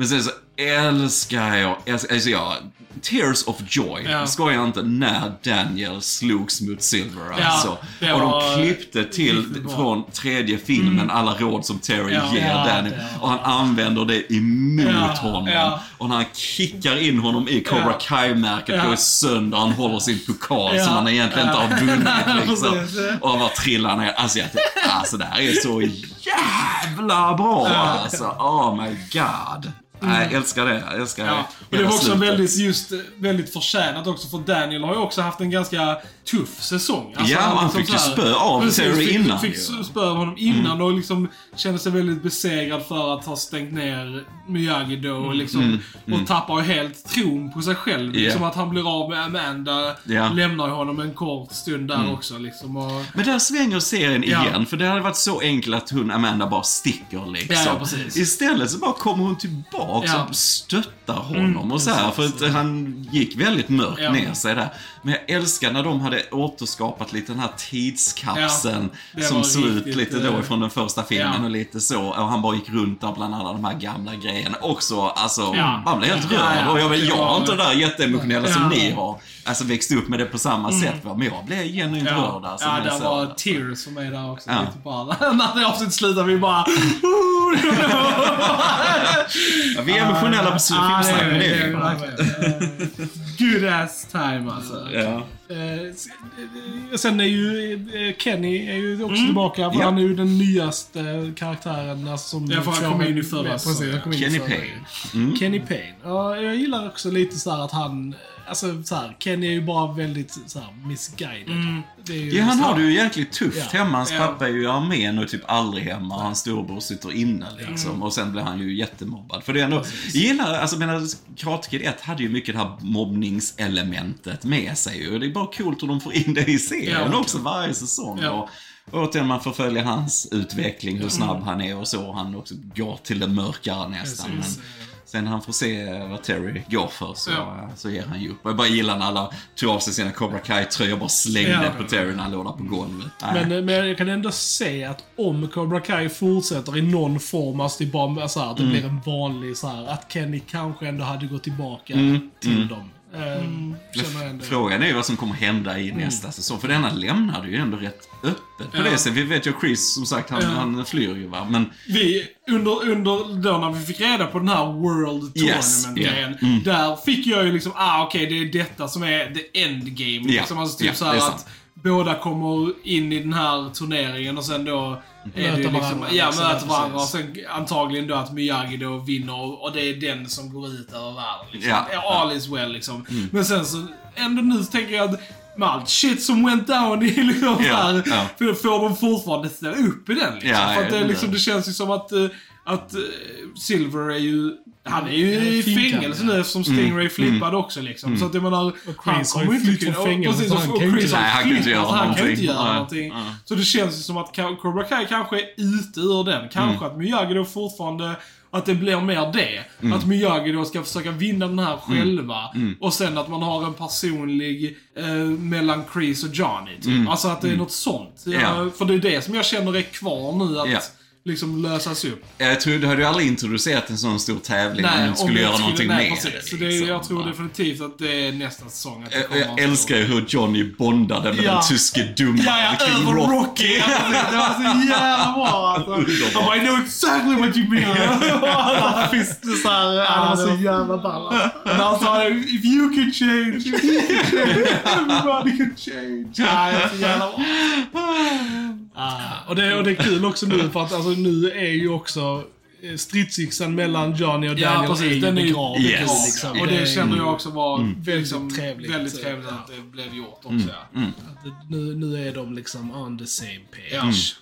Men sen så älskar jag, älskar, alltså jag, Tears of Joy, Ja. skojar jag inte, när Daniel slogs mot Silver Ja, alltså. Och de klippte till från tredje filmen alla råd som Terry Ja. ger Ja, Daniel. Och han använder det emot Ja, honom. Och när han kickar in honom i Cobra. Kai-märket Ja. går sönder, han håller sin pokal som han egentligen inte har vunnit [LAUGHS] liksom. Och bara trillar ner. Alltså, jag, alltså det här är så jävla bra alltså. Oh my god. Nej, jag älskar det. Jag älskar Ja, och det var också slutet. väldigt, just, eh, väldigt förtjänat också för Daniel har ju också haft en ganska tuff säsong. Alltså, Ja, han liksom fick ju spö av Terry fick, innan Fick ju. spö av honom innan och liksom kände sig väldigt besegrad för att ha stängt ner Miyagi då och liksom och tappar helt tron på sig själv. Mm, Ja. Liksom att han blir av med Amanda. Mm. lämnar honom en kort stund där också liksom. Och, Men där svänger serien Ja. igen, för det hade varit så enkelt att hon, Amanda, bara sticker liksom. Ja, ja. Istället så bara kommer hon tillbaka och stöttar honom och så här, för att han gick väldigt mörkt ner sig där. Men jag älskar när de hade återskapat lite den här tidskapseln Ja, som såg ut lite då eh, ifrån den första filmen ja. och lite så. Och han bara gick runt där bland alla de här gamla grejerna. Också, alltså, man blev helt rörd. Och jag, jag har inte det där jätteemotionella som ni har. Alltså växt upp med det på samma sätt. va. Men jag blev genuint rörd. Ja, Alltså, ja det var det. tears för mig där också. Ja. Lite bara. [LAUGHS] När det avsnittet slutar vi bara... Ja, vi är emotionella på filmsnack, men det är vi. Good ass time alltså. Ja. Eh, sen är ju eh, Kenny är ju också tillbaka. För Mm. Ja. Han är ju den nyaste karaktären. Alltså, som Ja, för han kom in i förra säsongen. Kenny. Payne. Mm. Kenny Payne. Ja, jag gillar också lite så här att han... alltså så här, Kenny är ju bara väldigt så här, misguided. Det är ju Ja, han så har det ju jäkligt tufft Ja. hemma. Hans Ja. pappa är ju i armén och typ aldrig hemma. Hans storebror sitter inne liksom. Och sen blir han ju jättemobbad. För det är ändå... Jag gillar, alltså menar, Karate Kid 1 hade ju mycket det här mobbningselementet med sig ju. Och det är bara coolt hur de får in det i serien verkligen. också varje säsong. Ja. Och, och återigen, man får följa hans utveckling, hur snabb han är och så. Han också går till det mörkare nästan. Precis. Men, Sen han får se vad Terry går för så, Ja. så ger han ju upp. Jag bara gillar när alla tog av sig sina Cobra Kai-tröjor och bara slängde Ja. på Terry när han låg där på golvet. Nej. Men, men jag kan ändå se att om Cobra Kai fortsätter i någon form, alltså det, bara, så här, att det Mm. blir en vanlig så här, att Kenny kanske ändå hade gått tillbaka Mm. till dem. Mm. Jag ändå. Frågan är ju vad som kommer hända i nästa säsong. För denna lämnade ju ändå rätt öppet på Ja. det sättet. Vi vet ju att Chris, som sagt, han, Ja. han flyr ju va. Men Vi, under, under då när vi fick reda på den här World Yes, Tournament-grejen, yeah. Mm. där fick jag ju liksom, ah okej, det är detta som är the endgame. Ja, Liksom, alltså typ ja, så här det är att sant. Båda kommer in i den här turneringen och sen då är det Möter liksom, varandra, ja, liksom, möter varandra och sen antagligen då att Miyagi då vinner och, det är den som går ut över världen. Liksom. Ja. All is well liksom. Men sen så, ändå nu så tänker jag att med allt shit som went down i [LAUGHS] liksom Ja, här, ja. för får de fortfarande ställa upp i den liksom. Ja, för att det, liksom, det- det känns ju som att, eh, att eh, Silver är ju han är ju Han i fängelse nu eftersom Stingray flippade också liksom. Så att jag menar, Chris har ju från kunna- fängelse, precis, så och- han och Chris inte- har han kan inte göra så Han kan någonting. inte göra Nej, någonting. nej. Så det känns ju som att Cobra Kai kanske är ute ur den. Kanske att Miyagi då fortfarande att det blir mer det. Att Miyagi då ska försöka vinna den här själva. Och sen att man har en personlig eh, mellan Chris och Johnny. Typ. Alltså att det är något sånt. Ja. För det är det som jag känner är kvar nu att Ja. Liksom lösas upp. jag tror, du hade ju aldrig introducerat en sån stor tävling om du skulle göra någonting nej, med precis. det. Så det är, liksom. jag tror definitivt att det är nästa säsong. Att det Jag, jag älskar ju hur Johnny bondade med Ja. den tyske dumma Ja, ja, kring Rocky. Rocky. Alltså, det var så [LAUGHS] jävla bra alltså. Han bara, I know exactly what you mean. [LAUGHS] Så här, han var så jävla ball. Men han sa, if you can change, [LAUGHS] if you can change, everybody can change. Ja, det är så jävla bra. Och det, och det är kul också nu för att alltså, nu är ju också eh, stridsyxan mellan Johnny och Ja, Daniel precis. är ju Den är ju begravd. Yes. Liksom. Och det är- känner jag också var Väldigt liksom, trevligt. väldigt trevligt att det blev gjort också. Ja. att Nu, nu är de liksom on the same Ja. page.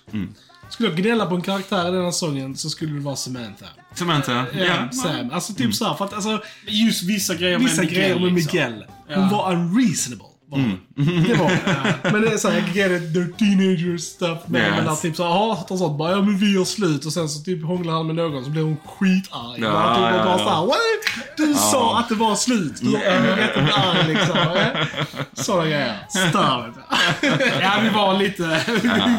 Skulle jag gnälla på en karaktär i den här sången så skulle det vara Samantha. Samantha. Ja, Ja. Sam. Alltså typ såhär, för att alltså, Just vissa grejer med vissa Miguel, grejer med liksom. Miguel. Hon Ja. var unreasonable. Var hon. [LAUGHS] Det var hon. Men det är såhär, jag get it, they're teenagers stuff. Men, Yes. att typ såhär, ja, och sånt bara, ja men vi gör slut. Och sen så typ hånglar han med någon så blir hon skitarg. Ja, han typ ja, bara ja. såhär, what? Du sa att det var slut. Du är rätt att bli arg liksom. eh? Sådana grejer. Stör. [LAUGHS] Ja, vi var lite,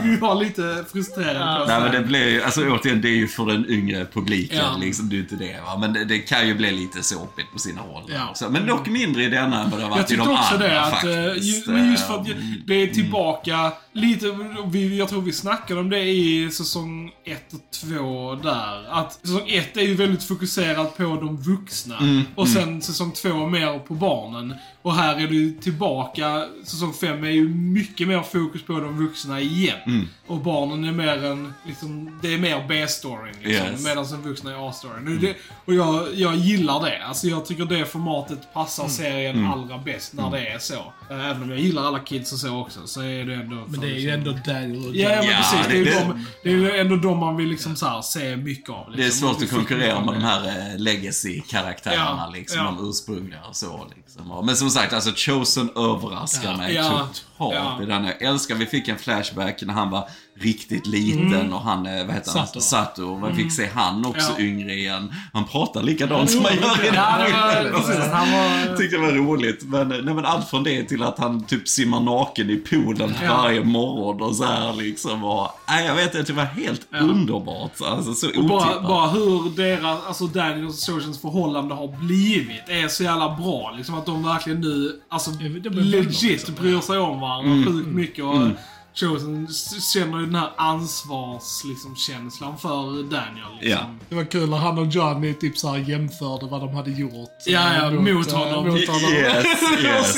vi var lite frustrerade. Nej men det blir ju, alltså återigen, det är ju för den yngre publiken Ja. liksom, det är inte det va. Men det, det kan ju bli lite såpigt på sina håll. Ja. Också. Men dock mindre i denna än vad det har Jag varit i de andra det, att, faktiskt. Eh, ju, men just för att Mm. det är tillbaka lite, vi, jag tror vi snackade om det i säsong 1 och 2 där. Att säsong 1 är ju väldigt fokuserad på de vuxna. Mm, och sen säsong 2 mer på barnen. Och här är ju tillbaka, säsong 5 är ju mycket mer fokus på de vuxna igen. Mm. Och barnen är mer en, liksom, det är mer B-storyn liksom. Yes. Medan de vuxna är A-storyn. Och det- Och jag, jag gillar det. Alltså jag tycker det formatet passar serien allra bäst när det är så. Eh, Även om jag gillar alla kids och så också, så är det ändå... Men det är ju ändå Daniel och Ja, ja, men Ja, precis. Det är, det- de, det är ju ändå de man vill liksom så här, se mycket av. Liksom. Det är svårt att konkurrera med de här eh, legacy-karaktärerna Ja, liksom, ja. de ursprungliga och så liksom. Men som sagt, alltså Chosen överraskar mig Ja. Ja. i den. Jag älskar, vi fick en flashback när han var riktigt liten och han, eh, vad heter han? Sato. Sato. Vi fick se han också Ja. yngre igen. Han pratar likadant som han gör i Ja, det var, tyckte det var roligt. Men, eh, nej, men allt från det till att han typ simmar naken i poolen Ja. varje morgon och så här liksom. Och, nej, jag vet inte, det var helt underbart. Alltså så Och bara, otippat. bara hur deras, alltså Daniel och Socians förhållande har blivit är så jävla bra. Liksom att de verkligen nu, alltså legit bryr sig om varandra sjukt mycket. Och Chosen s- känner ju den här ansvars, liksom, känslan för Daniel. Liksom. Ja. Det var kul när han och Johnny typ så här jämförde vad de hade gjort. Ja, ja, eh, mot eh, honom. Mot honom. Yes, [LAUGHS] yes.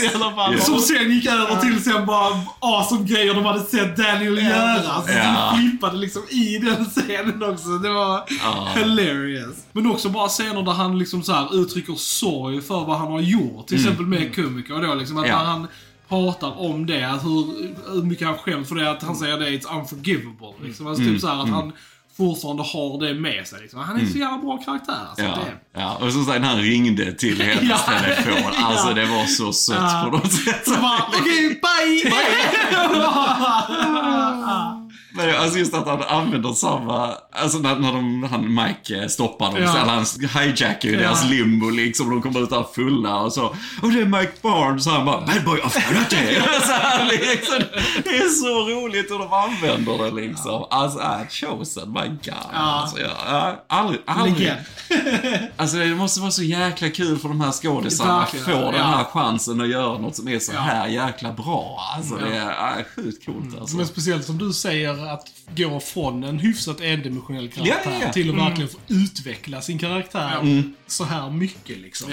Yes. Som sen gick över till sen bara awesome grejer de hade sett Daniel göra. Så Ja. de flippade liksom i den [LAUGHS] scenen också. Det var Ja. hilarious. Men också bara scener där han liksom så här uttrycker sorg för vad han har gjort. Till exempel med Kumiko då liksom. Att Mm. Ja. när han pratar om det, hur, hur mycket han skäms för det, att han säger det, it's unforgivable. Liksom. Alltså Mm. typ så här att han fortfarande har det med sig. Liksom. Han är så jävla bra karaktär. Alltså, Ja, det. ja, och som sagt han ringde till [LAUGHS] hennes Ja. telefon. Alltså Ja. det var så sött Ja. på något sätt. Så bara, okej, bye! [LAUGHS] [LAUGHS] Men alltså just att han använder samma, alltså när, när de, han Mike stoppar dem, Ja. han hijackar ju Ja. deras limbo liksom, de kommer ut där fulla och så, och det är Mike Barnes, han bara, bad boy of karate. [LAUGHS] liksom, det är så roligt hur de använder det liksom. Alltså, äh, chosen, my god. Alltså, jag, jag, aldrig, aldrig. [LAUGHS] Alltså det måste vara så jäkla kul för de här skådisarna att få den ja. här chansen att göra något som är så Ja. här jäkla bra. Alltså det är äh, sjukt coolt alltså. Men speciellt som du säger, att gå från en hyfsat endimensionell karaktär Ja, ja, ja. till att verkligen få utveckla sin karaktär så här mycket liksom.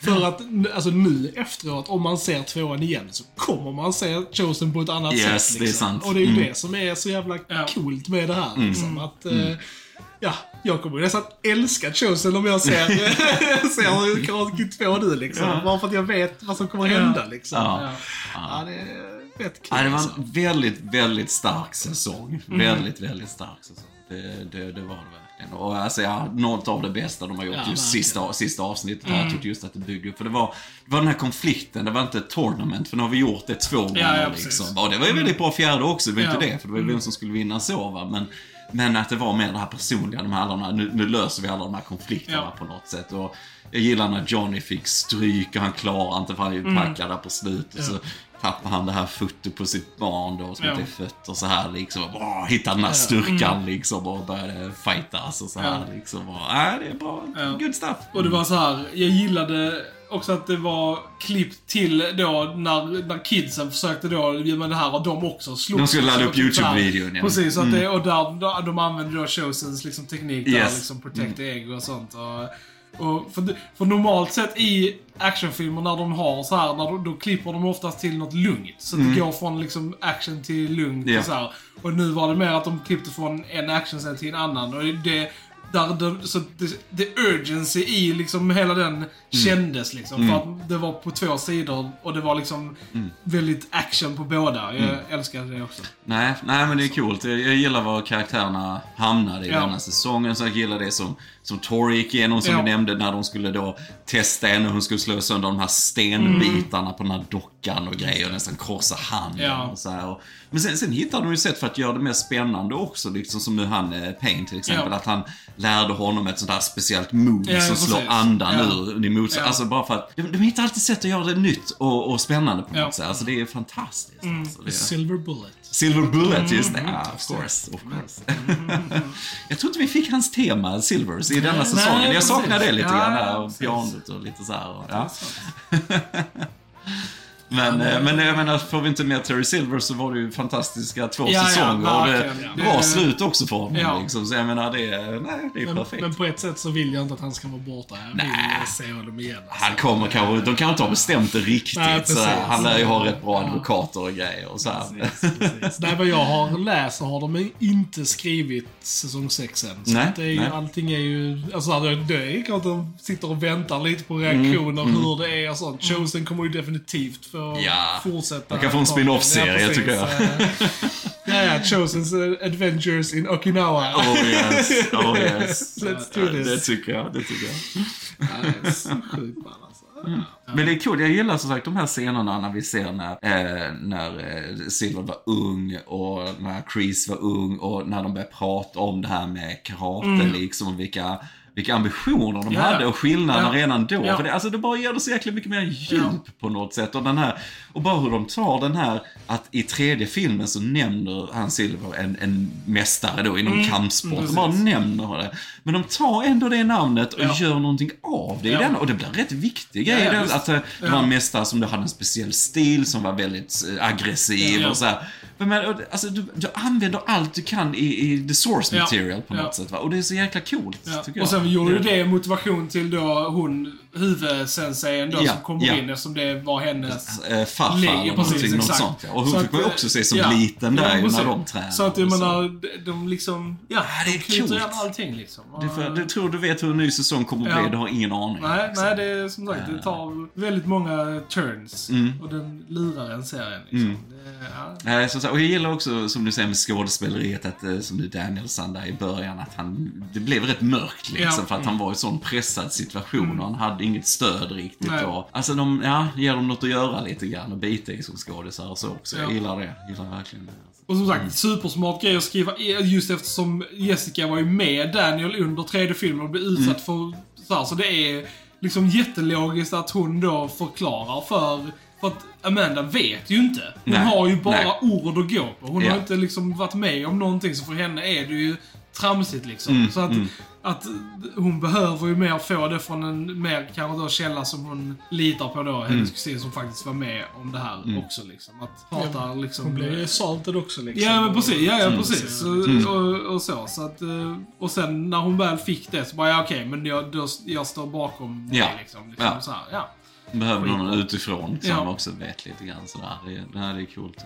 För att alltså, nu efteråt, om man ser tvåan igen, så kommer man se Chosen på ett annat Yes, sätt. det är Liksom. sant. Och det är ju Mm. det som är så jävla coolt med det här. Liksom. Att, eh, Ja, jag kommer nästan älska Chosen om jag ser, [LAUGHS] ser Karate Kid 2 nu liksom. Bara för att jag vet vad som kommer hända liksom. Ja. Ja. Ja, det är rätt kul Ja, det var alltså. en väldigt, väldigt stark säsong. Väldigt, väldigt stark säsong. Det, det, det var det verkligen. Och alltså, ja, något av det bästa de har gjort Ja, just sista, sista avsnittet här. Jag tyckte just att det byggde upp. För det var, det var den här konflikten, det var inte ett tournament. För nu har vi gjort det två gånger. ja, liksom. Och det var ju väldigt bra fjärde också, det var Ja. inte det. För det var ju vem som skulle vinna så va. Men, men att det var mer det här personliga, de här, alla de här, nu, nu löser vi alla de här konflikterna Ja. på något sätt. Och jag gillar när Johnny fick stryk och han klarar inte för han är Mm. ju packad där på slutet. Så tappar han det här fotot på sitt barn då som Ja. inte är fött och så här liksom. Och bara hittar den här styrkan liksom och började fightas och så här Mm. Ja. liksom. Och, äh, det är bra. Ja. Good stuff. Och det var så här, jag gillade också att det var klipp till då när, när kidsen försökte då, men det här och de också slogs. De skulle ladda upp Så typ YouTube-videon, ja. Precis, att det, och där, de använde då Chosens liksom teknik där, Yes. liksom protect the egg och sånt. Och, och för, för normalt sett i actionfilmer när de har så här, när de, då klipper de oftast till något lugnt. Så att det går från liksom action till lugnt Ja. och så här. Och nu var det mer att de klippte från en actionscen till en annan. Och det, där, det, så det, det urgency i liksom hela den kändes liksom. För att det var på två sidor och det var liksom väldigt action på båda. Jag älskade det också. Nej, nej men det är coolt. Jag, jag gillar var karaktärerna hamnade i Ja. denna säsongen. Så jag gillar det som, som Tori gick igenom, som Ja. vi nämnde, när de skulle då testa henne. Hon skulle slå sönder de här stenbitarna på den här dockan och grejer. Och nästan korsa handen Ja. och så här. Och, men sen, sen hittade de ju sätt för att göra det mer spännande också. Liksom som nu han, eh, Payne till exempel. Att han lärde honom ett sånt här speciellt move Ja, som precis. slår andan Ja. ur emot sig. Ja. Alltså bara för att de, de hittar alltid sätt att göra det nytt och, och spännande på något Ja. sätt. Alltså det är fantastiskt. Alltså, det är... Silver Bullet. Silver Bullet, Mm. just det. Ah, of course, of course. [LAUGHS] jag tror inte vi fick hans tema, Silvers, i denna säsongen. Jag saknar det lite Ja, grann där, och pianot och lite så här. Och, ja. [LAUGHS] Men, eh, men jag menar, får vi inte med Terry Silver så var det ju fantastiska två Ja, ja, säsonger. och det, bra Det- slut också för honom. Ja. Liksom. Så jag menar, det nej, det är Men, perfekt. men på ett sätt så vill jag inte att han ska vara borta. Jag vill Nej. se honom igen. alltså. han kommer kanske, de kanske inte har bestämt det riktigt. Nej, precis. så han lär ju ha rätt bra advokater och grejer. Och så här. Precis. Nej, vad jag har läst så har de inte skrivit säsong 6 än. Så Nej, det är ju, nej. allting är ju... Alltså, det, är klart de sitter och väntar lite på reaktioner, hur det är och sånt. Chosen kommer ju definitivt få Mm. Ja. fortsätta. De kan få en spin-off-serie, tycker jag. [LAUGHS] ja, ja, Chosens Adventures in Okinawa. Oh yes, oh [LAUGHS] yes. Let's do this. Det tycker jag, det tycker jag. Ja, det är så sjukt ball alltså. Men det är kul, jag gillar som sagt de här scenerna när vi ser när, eh, när eh, Silver var ung och när Chris var ung och när de började prata om det här med karate liksom och vilka vilka ambitioner de Ja, hade och skillnaderna Ja. redan då. Ja. För det, alltså det bara ger det så jäkla mycket mer djup på något sätt. Och, den här, och bara hur de tar den här, att i tredje filmen så nämner han Silver en, en mästare då inom kampsport. Mm, de bara nämner det. Men de tar ändå det namnet och gör någonting av det i den. Och det blir rätt viktig grej. Ja, den, att eh, det var en mästare som då hade en speciell stil som var väldigt eh, aggressiv och så här. Men, alltså, du, du använder allt du kan i, i the source Ja, material på något ja. sätt va? Och det är så jäkla coolt, Ja. tycker jag. Och sen gjorde det motivation till då hon, huvudsenseien då, Ja, som kommer ja. in eftersom det var hennes... Eh, farfar eller precis, något exakt. sånt ja. Och hon Så fick man ju eh, också se som ja. liten där Ja, när de tränade. Så att jag menar, de, liksom... Ja, det är de knyter coolt. igen allting liksom. Du, får, du tror du vet hur en ny säsong kommer att bli, du har ingen aning. Nej, liksom. nej, det är som sagt, det tar väldigt många turns. Mm. Och den lurar en serien liksom. Det. Nej, så, så, och jag gillar också, som du säger med skådespeleriet, att, eh, som du Danielsson där i början, att han, det blev rätt mörkt liksom, för att han var i sån pressad situation och han hade inget stöd riktigt. Nej. Och, alltså de, ja, ger dem något att göra lite grann och bita i som skådisar och så också. Jag Ja. gillar det, jag gillar verkligen det. Och som sagt, supersmart grej att skriva, just eftersom Jessica var ju med Daniel under tredje filmen och blev Mm. utsatt för så här, så det är liksom jättelogiskt att hon då förklarar för för att Amanda vet ju inte. Hon Nej, har ju bara nej. ord att gå på. Hon Ja. har inte liksom varit med om någonting, så för henne är det ju tramsigt liksom. Mm, så att, att hon behöver ju mer få det från en mer kanske då källa som hon litar på då, hennes Mm. kusin som faktiskt var med om det här också liksom. Att prata liksom... Hon blev salted också liksom. Ja, men precis. Ja, ja Mm. precis. Och, och, och så. så att, eh, och sen när hon väl fick det så bara, ja okej, men jag, då, jag står bakom Ja. det liksom. liksom Ja. Så här, ja. Behöver någon utifrån som Ja. också vet lite grann sådär. Det, det här är coolt.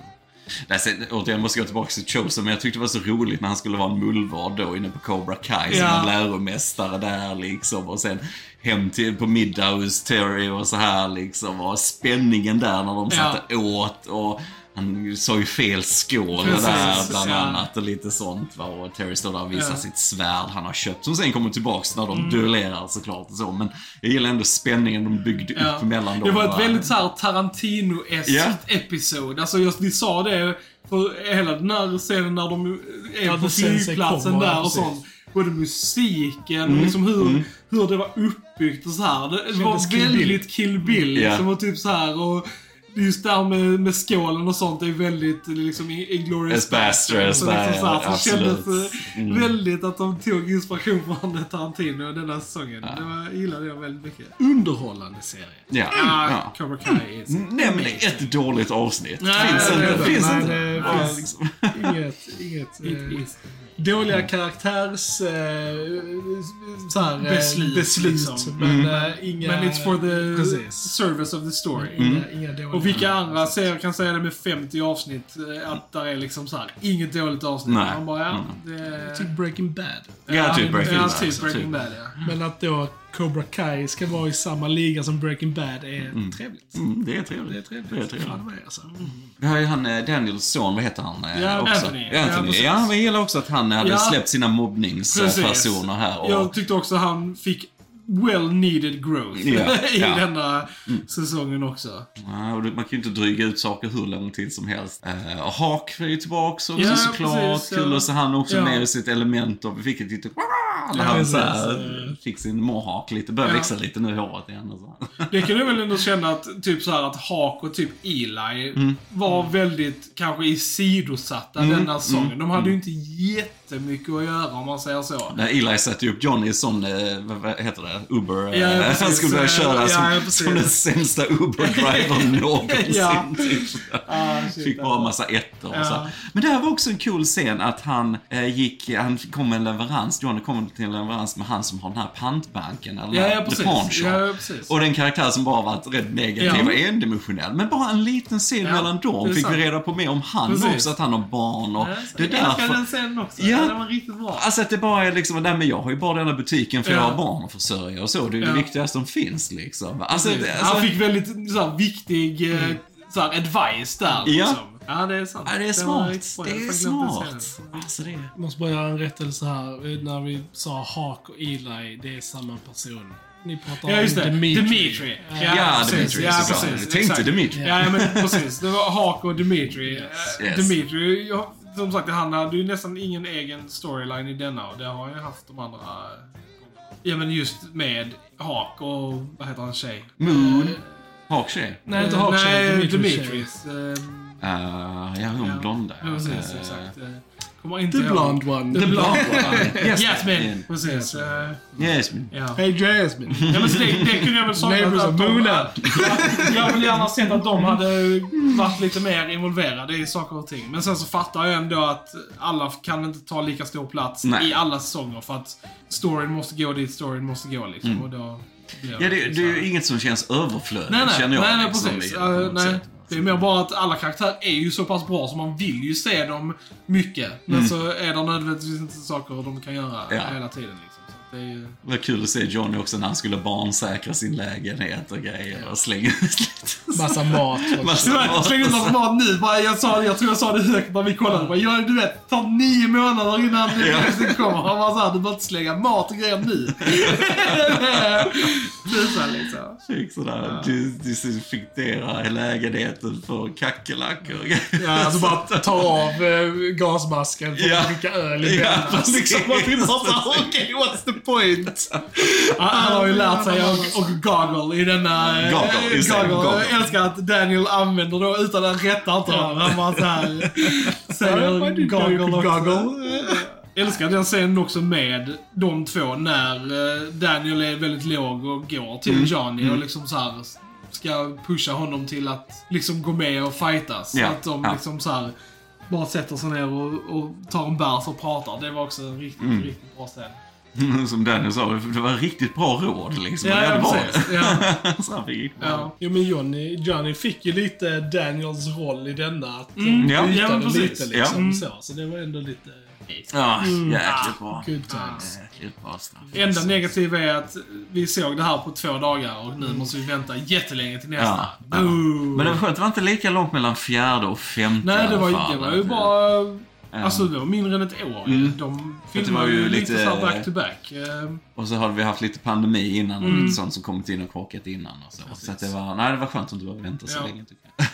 Nej, sen, återigen måste jag gå tillbaka till Chosen, men jag tyckte det var så roligt när han skulle vara en mullvad då inne på Cobra Kai som Ja. en läromästare där liksom. Och sen hem till, på middag hos Terry och så här liksom. Och spänningen där när de Ja. satt åt och han sa ju fel skål Precis, där bland ja. annat och lite sånt va. Och Terry står där och visar Ja. Mm. sitt svärd han har köpt. Som sen kommer tillbaks när de duellerar såklart och så. Men jag gillar ändå spänningen de byggde Ja. upp mellan dem. Det var ett va. väldigt så här Tarantino-eskt Ja. episod. Alltså just, vi sa det för hela den här scenen när de är Ja, på flygplatsen där och sånt. Både musiken Mm. och liksom hur, hur det var uppbyggt och så här. Det, det var Kändes Kill Bill. väldigt Kill Bill. Liksom, och typ så här och Just det här med, med skålen och sånt är väldigt liksom Inglourious As Basterds Så, liksom så, här, kändes absolut. Mm. väldigt att de tog inspiration från Tarantino denna säsongen. Det var, gillade jag väldigt mycket. Underhållande serie. Ja. Ja, ja. Cobra Kai is Nämn ett dåligt avsnitt. Nej, finns det är inte. det. Finns Nej, inte. det Ja, finns-. Inget, inget eh, is. Dåliga karaktärs... Eh, så här, eh, Beslut, beslut liksom. men eh, inga... Men it's for the Precis. service of the story. Inga, inga dåliga Och vilka andra serier kan säga det med 50 avsnitt? eh, Att där är liksom så här, inget dåligt avsnitt. Nej. Man bara, ja, Mm. det... Typ Breaking Bad. Ja, typ Breaking ja, Bad, typ så Breaking typ. Bad, ja. Men att då Cobra Kai ska vara i samma liga som Breaking Bad är trevligt. Mm, det är trevligt. Det är trevligt. Det är trevligt. Fan det är alltså. Vi har ju han eh, Daniels son, vad heter han? eh, Ja, också? Anthony. Ja, Ja, Anthony. Ja, men jag gillar också att han hade Ja. släppt sina mobbningspersoner här. Och, Jag tyckte också han fick well needed growth Ja, [LAUGHS] i ja. denna säsongen också. Ja, man kan ju inte dryga ut saker hur lång tid som helst. Och Hawk är ju tillbaka också Ja, såklart. precis, ja. Kul att se han också Ja. mer i sitt element. Och vi fick ett litet... När Ja, han. Fick sin mohawk lite. Börjar Ja. växa lite nu i håret igen. Och så. [LAUGHS] Det kan du väl ändå känna att, typ så här att Hawk och typ Eli var väldigt, kanske isidosatta denna säsongen. De hade ju inte jättemycket att göra om man säger så. När Eli satte ju upp Johnny som, eh, vad, heter det, Uber. Ja, eh, [LAUGHS] precis. han skulle börja köra Ja, som, ja, [LAUGHS] som den sämsta Uber-drivern någonsin. Ja. typ. Ah, shit, Fick bara alltså. massa ettor och Ja. så. Men det här var också en cool scen att han eh, gick, han kom med en leverans, Johnny kom till en leverans med han som har den här pantbanken, eller Ja, ja, precis. Ja, precis. Och den karaktär som bara varit rätt negativ Ja. och endimensionell. Men bara en liten scen Ja, mellan dem fick vi reda på mer om han Precis. också, att han har barn och Ja, det är jag därför. den scenen också. Ja. Den var riktigt bra. Alltså att det bara är liksom, nej men jag har ju bara denna butiken för jag Ja. har barn att försörja och så. Det är ju det viktigaste som finns liksom. Alltså, det, alltså, Han fick väldigt så här, viktig eh, så här, advice där. Ja. Liksom. Ja, det är sant. ja, det är smart. bra. Det Jag är smart. Alltså det. Jag måste bara göra en rättelse här. När vi sa Hawk och Eli, det är samma person. Ni pratar Ja, just om det. Dimitri. Dimitri. Ja, precis. Dimitri Ja, precis. Jag tänkte Exakt. Dimitri. Ja, ja, men [LAUGHS] precis. Det var Hawk och Dimitri. Eh, Yes. Dimitri, jag, som sagt, han hade ju nästan ingen egen storyline i denna och det har ju haft de andra Ja, men just med Hawk och, vad heter han, tjej? Moon. Hawk-tjej. Nej, inte Eh, Hawk Nej, Dimitri. Dimitris. Uh, ja, hon Ja. blonda. Ja, precis, Eh, exakt. Eh, Kommer inte The ihåg. blonde one. The blonde one. [LAUGHS] Yes, Jasmine. Precis. men. Ja. Hey Jasmine. Ja, men det, det kunde jag väl sakna. Neighbors att of de- Moona. Jag, vill gärna sett att de hade varit lite mer involverade i saker och ting. Men sen så fattar jag ändå att alla kan inte ta lika stor plats Nej. i alla säsonger för att storyn måste gå dit storyn måste gå liksom. Och då Ja, det, det är ju inget som känns överflödigt, Nej, nej, känner jag. nej, nej liksom, precis. Uh, nej. sätt. Det är mer bara att alla karaktärer är ju så pass bra så man vill ju se dem mycket. Men så är det nödvändigtvis inte saker de kan göra Mm. Ja. hela tiden. Liksom. Det är ju... Var kul att se Johnny också när han skulle barnsäkra sin lägenhet och grejer och slänga ut lite. Massa mat. Massa Jag slängde ut något mat nu. Bara, jag, sa, jag tror jag sa det högt när vi kollade. Bara, ja, du vet, det tar nio månader innan Ja. det kommer. Han var såhär, du behöver inte slänga mat och grejer nu. det [LAUGHS] är så här, liksom. Fick sådär, dis- disinfektera lägenheten för kackerlackor och grejer. Ja, alltså bara ta av eh, gasmasken för att dricka öl i Ja. Liksom, man blir bara såhär, okej, what's the point? [LAUGHS] Han, har ju lärt sig att [LAUGHS] och goggle i denna... eh, Goggle, just det, goggle. goggle. Jag älskar att Daniel använder då utan att rätta inte honom. Han bara såhär [LAUGHS] säger goggle också. goggle? älskar den scenen också med de två när eh, Daniel är väldigt låg och går till Mm. Johnny och liksom så här ska pusha honom till att liksom gå med och fightas. Ja, Att de liksom så här bara sätter sig ner och, och tar en bärs och pratar. Det var också en riktigt, Mm. riktigt bra scen. [LAUGHS] Som Daniel sa, det var riktigt bra råd liksom. Ja, ja, var precis. Ja. [LAUGHS] Så han fick ja. Jo men Johnny, Johnny fick ju lite Daniels roll i denna. Att Mm, ja, ja, men precis. lite liksom. Ja. Så, så det var ändå lite... Ja, jäkligt bra. Good times. Jäkligt bra straff. Enda negativa är att vi såg det här på två dagar och nu måste vi vänta jättelänge till nästa. Ja, ja. Men det var skönt, det var inte lika långt mellan fjärde och femte Nej, det var, fall. det var ju bara... Alltså, det var mindre än ett år. Mm. De filmade ju lite lite- såhär back to back. Eh, Och så hade vi haft lite pandemi innan och Mm. lite sånt som kommit in och krockat innan och så. Så att det var, nej det var skönt att inte behöva vänta så Ja. länge tycker jag.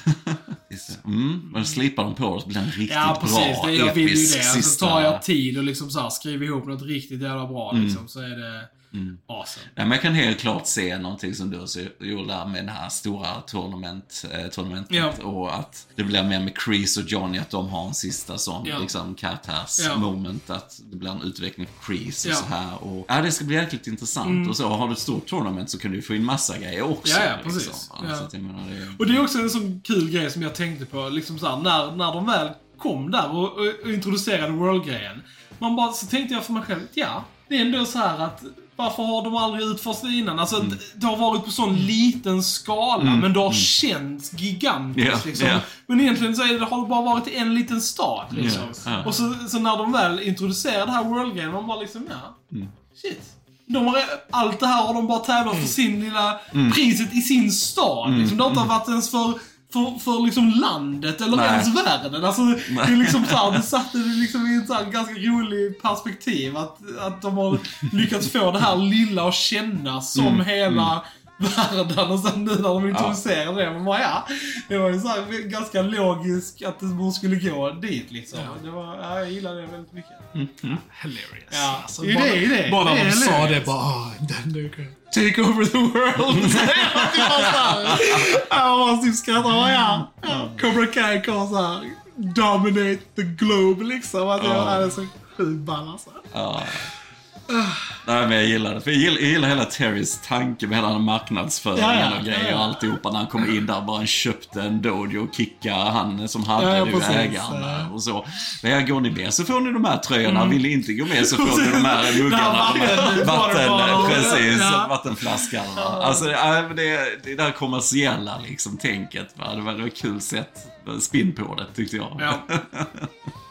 [LAUGHS] mm, men slipar de på det så blir en riktigt Ja, precis. bra, Det, jag vill ju episk det. Alltså, sista... tar jag tid och liksom så här, skriver ihop något riktigt jävla bra liksom, så är det Mm. awesome. Ja, jag kan helt klart se någonting som du också gjorde där med det här stora tournament, eh, tournamentet. Ja. Och att det blir mer med Chris och Johnny, att de har en sista sån Ja. liksom, Ja. karaktärsmoment. Att det blir en utveckling för Chris och Ja. så här. Och, ja, det ska bli jäkligt intressant. Och så har du ett stort tournament så kan du få in massa grejer också. Ja, ja, precis. Liksom. Ja. Så att jag menar, det, Och det är också en sån kul grej som jag tänkte på, liksom så här, när, när de väl kom där och, och, och introducerade World-grejen. Man bara, så tänkte jag för mig själv, ja, det är ändå så här att varför har de aldrig utforskat det innan? Alltså, Mm. det- har varit på sån liten skala, men det har känts gigantiskt. Ja, liksom. ja. Men egentligen så det, har det bara varit en liten stad. Liksom. Ja. Och så, så när de väl introducerar det här World-grejen, man bara liksom, ja, Mm. shit. De har, allt det här har de bara tävlat för sin lilla Mm. priset i sin stad. Liksom. Det har inte varit ens för, för, för liksom landet eller Nej. ens världen. Alltså, det, är liksom så här, det satte det liksom i ett så här ganska rolig perspektiv. Att, att de har lyckats få det här lilla att kännas som Mm. hela världen. Och sen nu när de introducerar det, man bara ja. Det var ju så här ganska logiskt att det borde skulle gå dit liksom. Det var, ja, jag gillar det väldigt mycket. Hilarious. Ja, Alltså, bara, det, det är det. Bara Det de sa det, bara ah, den du kan take over the world. [LAUGHS] Jag var typ skrattade, ja. ja. Cobra Kai kan såhär dominate the globe liksom. Att jag Ja. är så sjukt ball alltså. Nej, men jag gillar det. För jag gillar, jag gillar hela Terrys tanke med hela marknadsföringen Ja, ja, och grejer ja, ja. och alltihopa. När han kommer in där bara köpte en dojo och kickade han som hade Ja, ja, ägaren och så. Men går ni med så får ni de här tröjorna. Vill ni inte gå med så får ni de här [LAUGHS] muggarna. Vatten- vatten, precis, Ja. vattenflaskorna. Alltså, ja, men det, det där kommersiella liksom, tänket. Va? Det var det var ett kul sätt, spinn på det tyckte jag. [LAUGHS]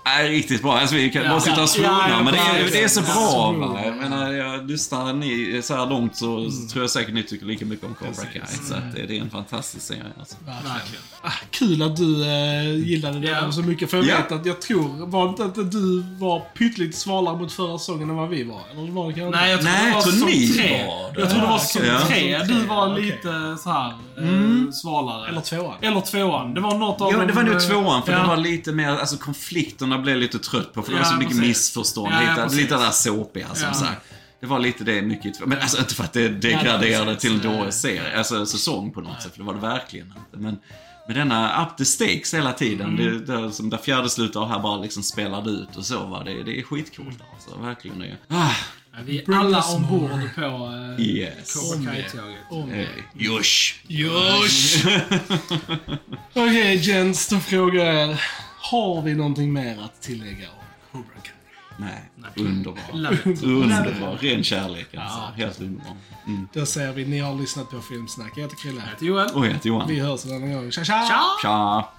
Ja. Nej, riktigt bra. Alltså, vi kan Ja. bara sitta och svona, Ja, ja, men det är, det är så Ja, bra. så Va? Jag menar, jag lyssnar ni så här långt så Mm. tror jag säkert ni tycker lika mycket om Cobra Kai. Så att det, det är en fantastisk serie. Alltså. Verkligen. Ah, kul att du eh, gillade den Ja. så mycket. För jag Ja. vet att jag tror, var det inte att du var pyttelite svalare mot förra säsongen än vad vi var? Eller var det kanske Nej, jag tror Nej, det var jag tror säsong ni tre. var det. Jag tror det var Ja. Ja. tre. Du var lite så här eh, svalare. Eller tvåan. Eller tvåan. Det var något av Ja, det var nog eh, tvåan, för ja. det var lite mer, alltså konflikterna blev jag lite trött på, för det var så mycket precis. missförstånd. Ja, lite, lite det där såpiga, som Ja. sagt. Det var lite det mycket. Men alltså inte för att det degraderade till en dålig serie, alltså säsong på något sätt, för det var det verkligen inte. Men med denna up the stakes hela tiden. Det, det, som där fjärde slutar här bara liksom spelade ut och så va. Det, det är skitcoolt alltså, verkligen. Det. Ah, Ja, vi är alla ombord på uh, yes. Cobra Kai-tåget. Om Hey. Josh. Josh! [LAUGHS] Okej, Jens, då frågar jag er. Har vi någonting mer att tillägga om Cobra Kai? Nej, underbar. [LAUGHS] Love it. Underbar. Ren kärlek alltså. Helt underbar. Mm. Då säger vi, ni har lyssnat på Filmsnack. Jag heter Krille. Jag heter Joel. Och jag heter Johan. Vi hörs en annan gång. Tja, tja! Ciao! Tja!